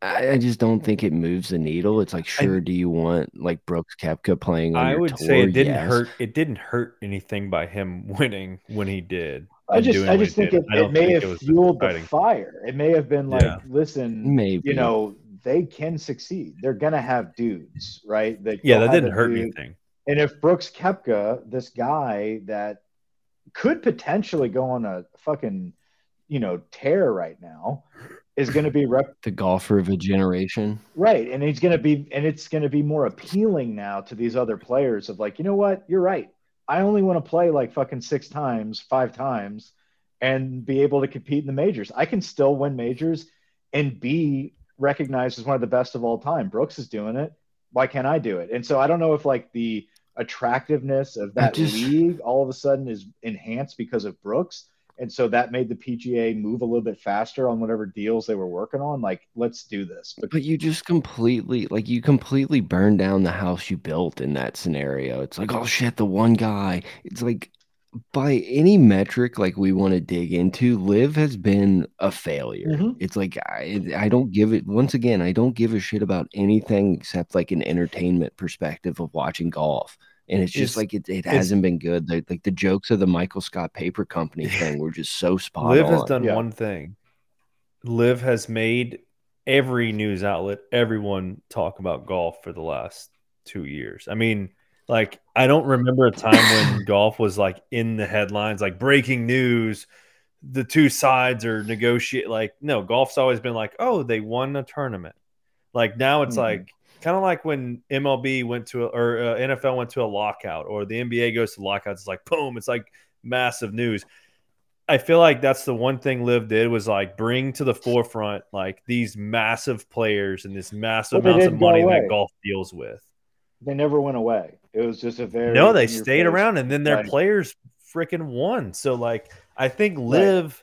I, I just don't think it moves the needle. It's like, sure, do you want like Brooks Koepka playing on I your would tour? say it didn't Yes. hurt. It didn't hurt anything by him (laughs) winning when he did. I just, I just think did. it, it may think have it was fueled the fire. It may have been like, Yeah. listen, Maybe. you know, they can succeed. They're gonna have dudes, right? That Yeah, that didn't hurt dude- anything. And if Brooks Koepka, this guy that could potentially go on a fucking, you know, tear right now, is going to be rep- (laughs) the golfer of a generation. right, and he's going to be, and it's going to be more appealing now to these other players of like, you know what, you're right. I only want to play like fucking six times, five times, and be able to compete in the majors. I can still win majors and be recognized as one of the best of all time. Brooks is doing it. Why can't I do it? And so I don't know if like the attractiveness of that just- league all of a sudden is enhanced because of Brooks. And so that made the PGA move a little bit faster on whatever deals they were working on. Like, let's do this. But But you just completely like you completely burn down the house you built in that scenario. It's like, oh shit, the one guy. It's like by any metric like we want to dig into, LIV has been a failure. Mhm. It's like I I don't give it once again, I don't give a shit about anything except like an entertainment perspective of watching golf. And it's just It's- like it, it hasn't been good. Like, like the jokes of the Michael Scott Paper Company (laughs) thing were just so spot Liv on. has done Yeah. one thing. Liv has made every news outlet, everyone talk about golf for the last two years. I mean, like I don't remember a time when (laughs) golf was like in the headlines, like breaking news. The two sides are negotiate. Like no, golf's always been like, oh, they won a tournament. Like now it's Mhm. like kind of like when MLB went to a, or uh, NFL went to a lockout, or the NBA goes to lockouts. It's like boom, it's like massive news. I feel like that's the one thing Liv did was like bring to the forefront like these massive players and this massive But amounts of money away. that golf deals with. they never went away. It was just a very No, they stayed around and then their Right. players freaking won. So like I think Liv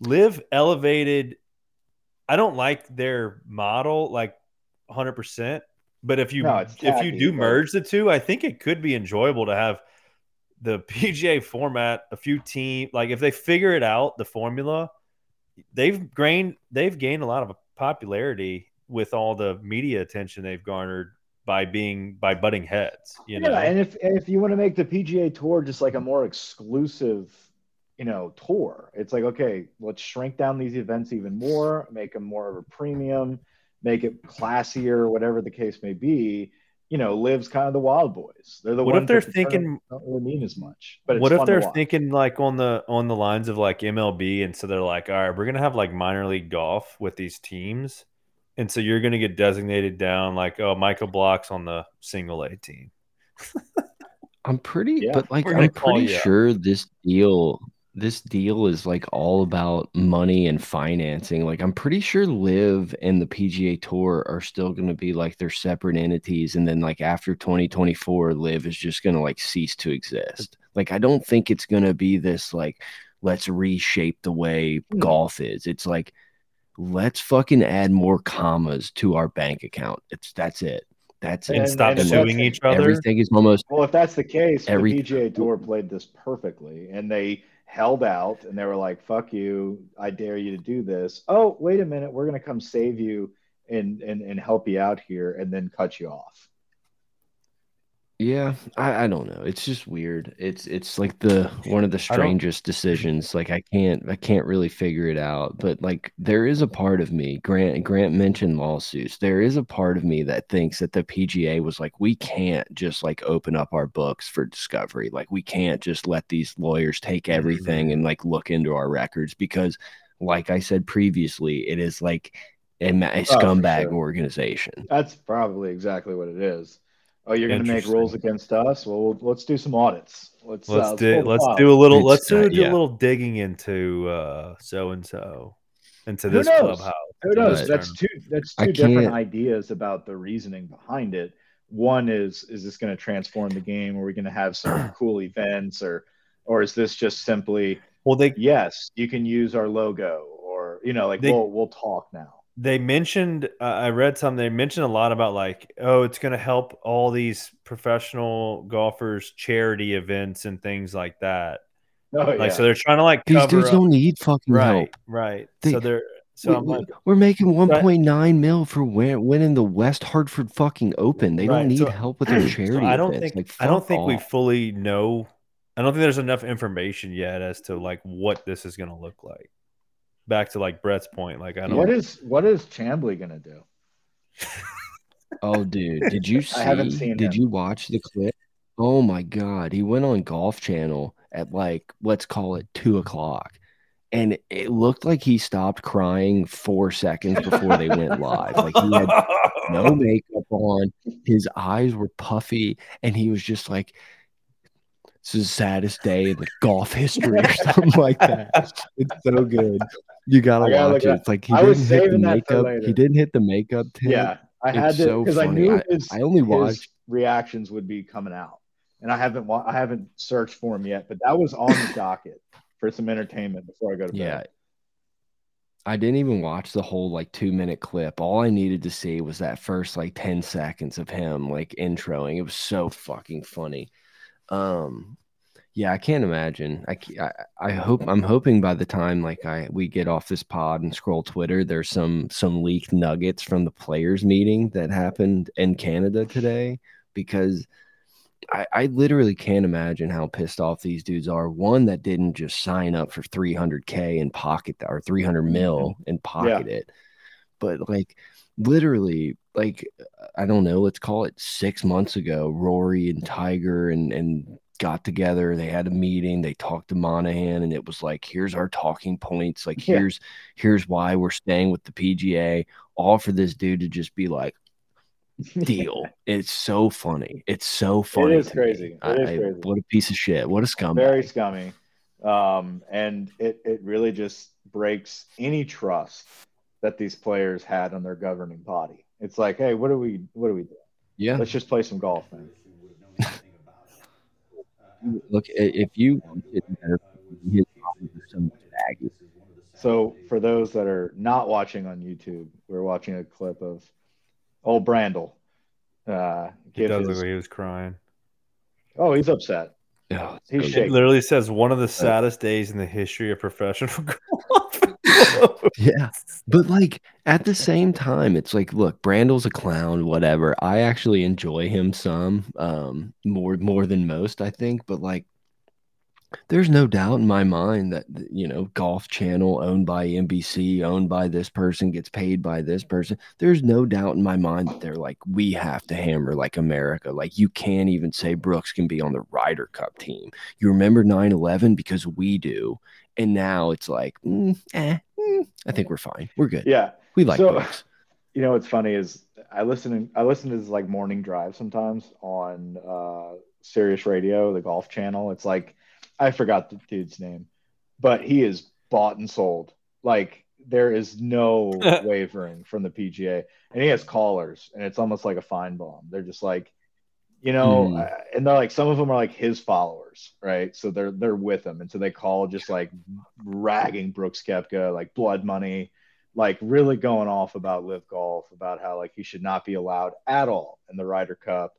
Liv elevated I don't like their model like 100%, but if you No, if you do but- merge the two, I think it could be enjoyable to have the (laughs) PGA format, a few team like if they figure it out, the formula, they've gained they've gained a lot of popularity with all the media attention they've garnered by being by butting heads. You know, yeah, and if and if you want to make the PGA Tour just like a more exclusive, you know, tour, it's like okay, let's shrink down these events even more, make them more of a premium, make it classier, whatever the case may be. You know, LIV's kind of the Wild Boys. They're the What if they're that thinking- don't really mean as much. But it's what if they're thinking like on the on the lines of like MLB, and so they're like, all right, we're gonna have like minor league golf with these teams, and so you're gonna get designated down like, oh, Michael Block's on the single A team. (laughs) I'm pretty, Yeah, but like I'm pretty sure this deal, this deal is like all about money and financing. Like I'm pretty sure LIV and the PGA Tour are still going to be like their separate entities, and then like after 2024, LIV is just going to like cease to exist. Like I don't think it's going to be this like let's reshape the way Hmm. golf is. It's like let's fucking add more commas to our bank account. It's that's it. That's And, it. And- stop and suing each other. Everything is almost Well, if that's the case, Every- the PGA Tour played this perfectly, and they held out, and they were like, "Fuck you! I dare you to do this." Oh, wait a minute, we're gonna come save you and and and help you out here, and then cut you off. Yeah, I, I don't know. It's just weird. It's it's like the one of the I don't- strangest decisions. Like I can't I can't really figure it out. But like there is a part of me, Grant Grant mentioned lawsuits. There is a part of me that thinks that the PGA was like, we can't just like open up our books for discovery. Like we can't just let these lawyers take everything mm-hmm. and like look into our records because like I said previously, it is like a, ma- a oh, for scumbag sure. organization. That's probably exactly what it is. Oh, you're gonna make rules against us? Well, let's do some audits. Let's Let's uh, do let's file. do a little let's do, uh, do a little digging into uh so and so. into Who this knows? clubhouse. Who knows? That's tournament. two. That's I two different can't- ideas about the reasoning behind it. One is is this going to transform the game? Are we going to have some (clears throat) cool events, or or is this just simply well they yes, you can use our logo, or you know, like They- we'll we'll talk now. They mentioned uh, i read some they mentioned a lot about like oh it's going to help all these professional golfers charity events and things like that Oh like yeah. so they're trying to like These cover dudes up- don't need fucking right help. right They- so they're so we, i'm like are making 1.9 mil for win- winning the West Hartford fucking Open. They Right, don't need so- help with their (clears throat) so charity. i don't events. think Like, i don't fuck think we fully know i don't think there's enough information yet as to like what this is going to look like back to like brett's point like i don't what is what is Chamblee going to do? (laughs) Oh, dude, did you see? (laughs) I haven't seen did him. you watch the clip? Oh my god, he went on Golf Channel at like let's call it two o'clock, and it looked like he stopped crying four seconds before they went live. Like he had (laughs) no makeup on, his eyes were puffy, and he was just like, "This is the saddest day in the golf history," or something like that. It's so good. You gotta gotta watch it. up- It's like he I didn't hit the saving that for makeup. He didn't hit the makeup tip. Yeah, I It's had to so because I knew I- his, I only his watched- reactions would be coming out, and I haven't wa- I haven't searched for him yet, but that was on the docket for some entertainment before I go to bed. Yeah. I didn't even watch the whole like two minute clip. All I needed to see was that first like 10 seconds of him like introing. It was so fucking funny. Um, yeah, I can't imagine. I, I, I hope I'm hoping by the time like I we get off this pod and scroll Twitter, there's some some leaked nuggets from the players meeting that happened in Canada today because I, I literally can't imagine how pissed off these dudes are. One that didn't just sign up for 300k and pocket that or 300 mil and pocket it, but like literally, like I don't know, let's call it six months ago, Rory and Tiger and and got together. They had a meeting. They talked to Monahan, and it was like, here's our talking points. Like Yeah. here's here's why we're staying with the PGA. All for this dude to just be like deal. (laughs) It's so funny. It's so funny. is to me. crazy. It I- crazy. What a piece of shit. What a scumbag. very scummy, um, and it it really just breaks any trust that these players had on their governing body. It's like, hey, what do we what do we do? yeah. Let's just play some golf, man. Look, i- if you wanted better, his body was so much baggy. So for those that are not watching on YouTube, we're watching a clip of old Brandel. Uh, It does look his- like he was crying. oh, he's upset. Oh, He's so shaking. It literally says one of the saddest days in the history of professional (laughs) golf. (laughs) Yeah. But like at the same (laughs) time, it's like, look, Brandel's a clown, whatever. I actually enjoy him some, um, more more than most, I think. But like, there's no doubt in my mind that you know, Golf Channel owned by NBC, owned by this person, gets paid by this person. There's no doubt in my mind that they're like, we have to hammer like America. Like, you can't even say Brooks can be on the Ryder Cup team. You remember 9/11 because we do. And now it's like, mm, eh, mm, I think we're fine. We're good. Yeah. We like So- Brooks. You know what's funny is I listen I listen to this like morning drive sometimes on uh Sirius Radio, the golf channel. It's like I forgot the dude's name, but he is bought and sold. Like there is no (laughs) wavering from the PGA, and he has callers, and it's almost like a fine bomb. They're just like, you know, uh, and they're like some of them are like his followers, right? So they're they're with him, and so they call just like ragging Brooks Koepka, like blood money like really going off about LIV golf about how like he should not be allowed at all in the Ryder Cup,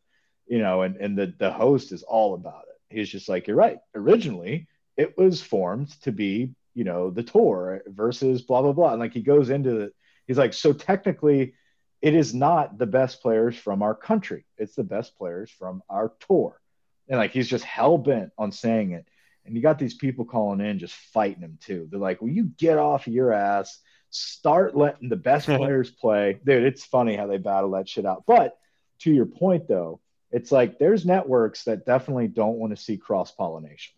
you know, and and the the host is all about it. He's just like, you're right. Originally, it was formed to be, you know, the tour versus blah blah blah, and like he goes into it. He's like, so technically, it is not the best players from our country. It's the best players from our tour, and like he's just hell bent on saying it. And you got these people calling in just fighting him too. They're like, "Will you get off your ass? Start letting the best (laughs) players play." Dude, it's funny how they battle that shit out. But to your point though, it's like there's networks that definitely don't want to see cross pollination.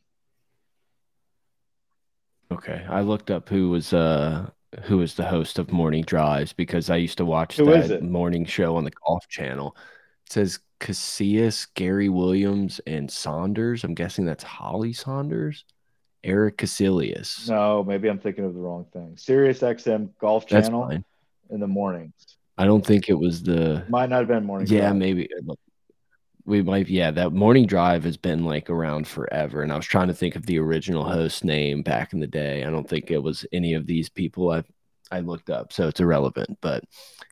Okay. I looked up who was uh who was the host of Morning Drives because I used to watch Who is that morning show on the Golf Channel. It says Kuselias, Gary Williams, and Sonders. I'm guessing that's Holly Sonders. Erik Kuselias. No, maybe I'm thinking of the wrong thing. Sirius XM Golf Channel in the mornings. I don't think it was the. Might not have been morning. Yeah, drive. maybe we might. Yeah, that morning drive has been like around forever, and I was trying to think of the original host name back in the day. I don't think it was any of these people I I looked up, so it's irrelevant. But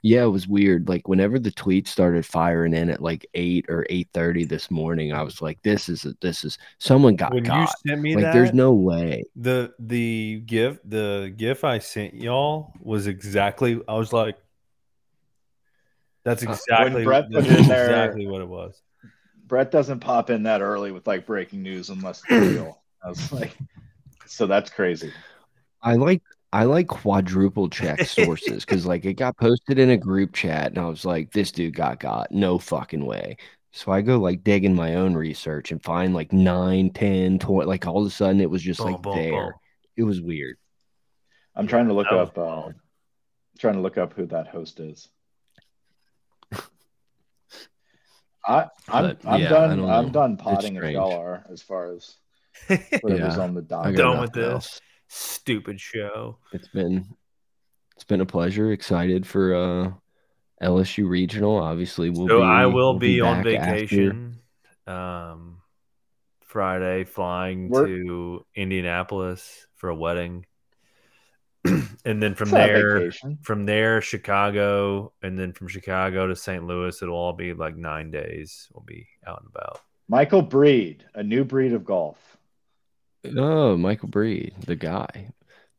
yeah, it was weird. Like whenever the tweets started firing in at like eight or eight thirty this morning, I was like, "This is a, this is someone got when you sent me Like, that, there's no way. the the gif the gif I sent y'all was exactly. I was like, that's Uh, when exactly Brett that's it in there- exactly what it was. Brett doesn't pop in that early with like breaking news unless it's (clears throat) real. I was like, so that's crazy. I like I like quadruple check (laughs) sources because like it got posted in a group chat and I was like, this dude got got no fucking way. So I go like digging my own research and find like 9, 10, 20, like all of a sudden it was just Boom, like boom, there. boom. It was weird. I'm trying to look That up. Uh, trying to look up who that host is. I, I'm But, I'm yeah, done. don't I'm done potting if strange. y'all are as far as (laughs) whatever's Yeah, on the I docket. Done with this. else. Stupid show. It's been it's been a pleasure. Excited for uh LSU regional. Obviously, we'll so be I will we'll be, on back after- vacation. Um, Friday, flying We're- to Indianapolis for a wedding, (clears throat) and then from It's there, from there, Chicago, and then from Chicago to St. Louis. It'll all be like nine days. We'll be out and about. Michael Breed, a new breed of golf. Oh, Michael Breed, the guy.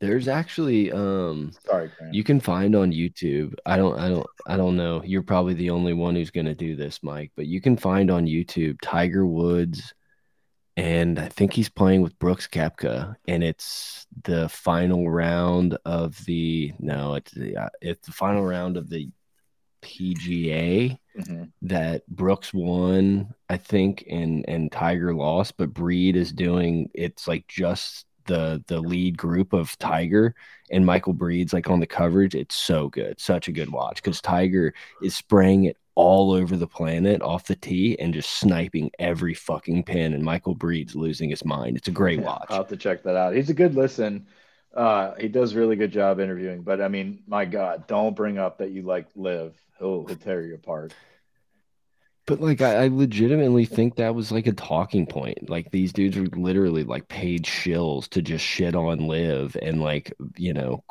There's actually um Sorry, Grant. you can find on YouTube. I don't I don't I don't know. You're probably the only one who's going to do this, Mike, but you can find on YouTube Tiger Woods and I think he's playing with Brooks Koepka and it's the final round of the no, it's the uh, it's the final round of the PGA Mhm. that Brooks won, I think, and and Tiger lost, but Breed is doing it's like just the the lead group of Tiger and Michael Breed's like on the coverage. It's so good, such a good watch because Tiger is spraying it all over the planet off the tee and just sniping every fucking pin, and Michael Breed's losing his mind. It's a great Yeah, watch. I'll have to check that out. He's a good listen. Uh, he does really good job interviewing, but I mean, my God, don't bring up that you like LIV. He'll, he'll tear you apart. But like, I, I legitimately think that was like a talking point. Like these dudes were literally like paid shills to just shit on LIV and like you know,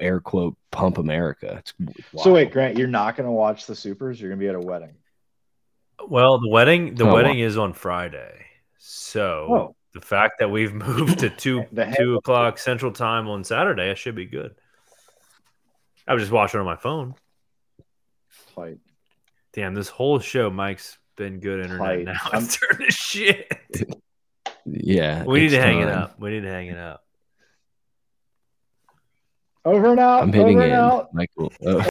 air quote pump America. It's So wait. Grant, you're not going to watch the Supers. You're going to be at a wedding. Well, the wedding the Oh, wedding is on Friday, so Oh. the fact that we've (laughs) moved to two two o'clock Central Time on Saturday, I should be good. I was just watching on my phone. Fight. Damn, this whole show, Mike's been good internet. Tight. Now (laughs) I'm- it's turned shit. (laughs) Yeah, We need it's to hang it up. We need to hang it up. Over and out. I'm hitting over and out. Michael. Oh.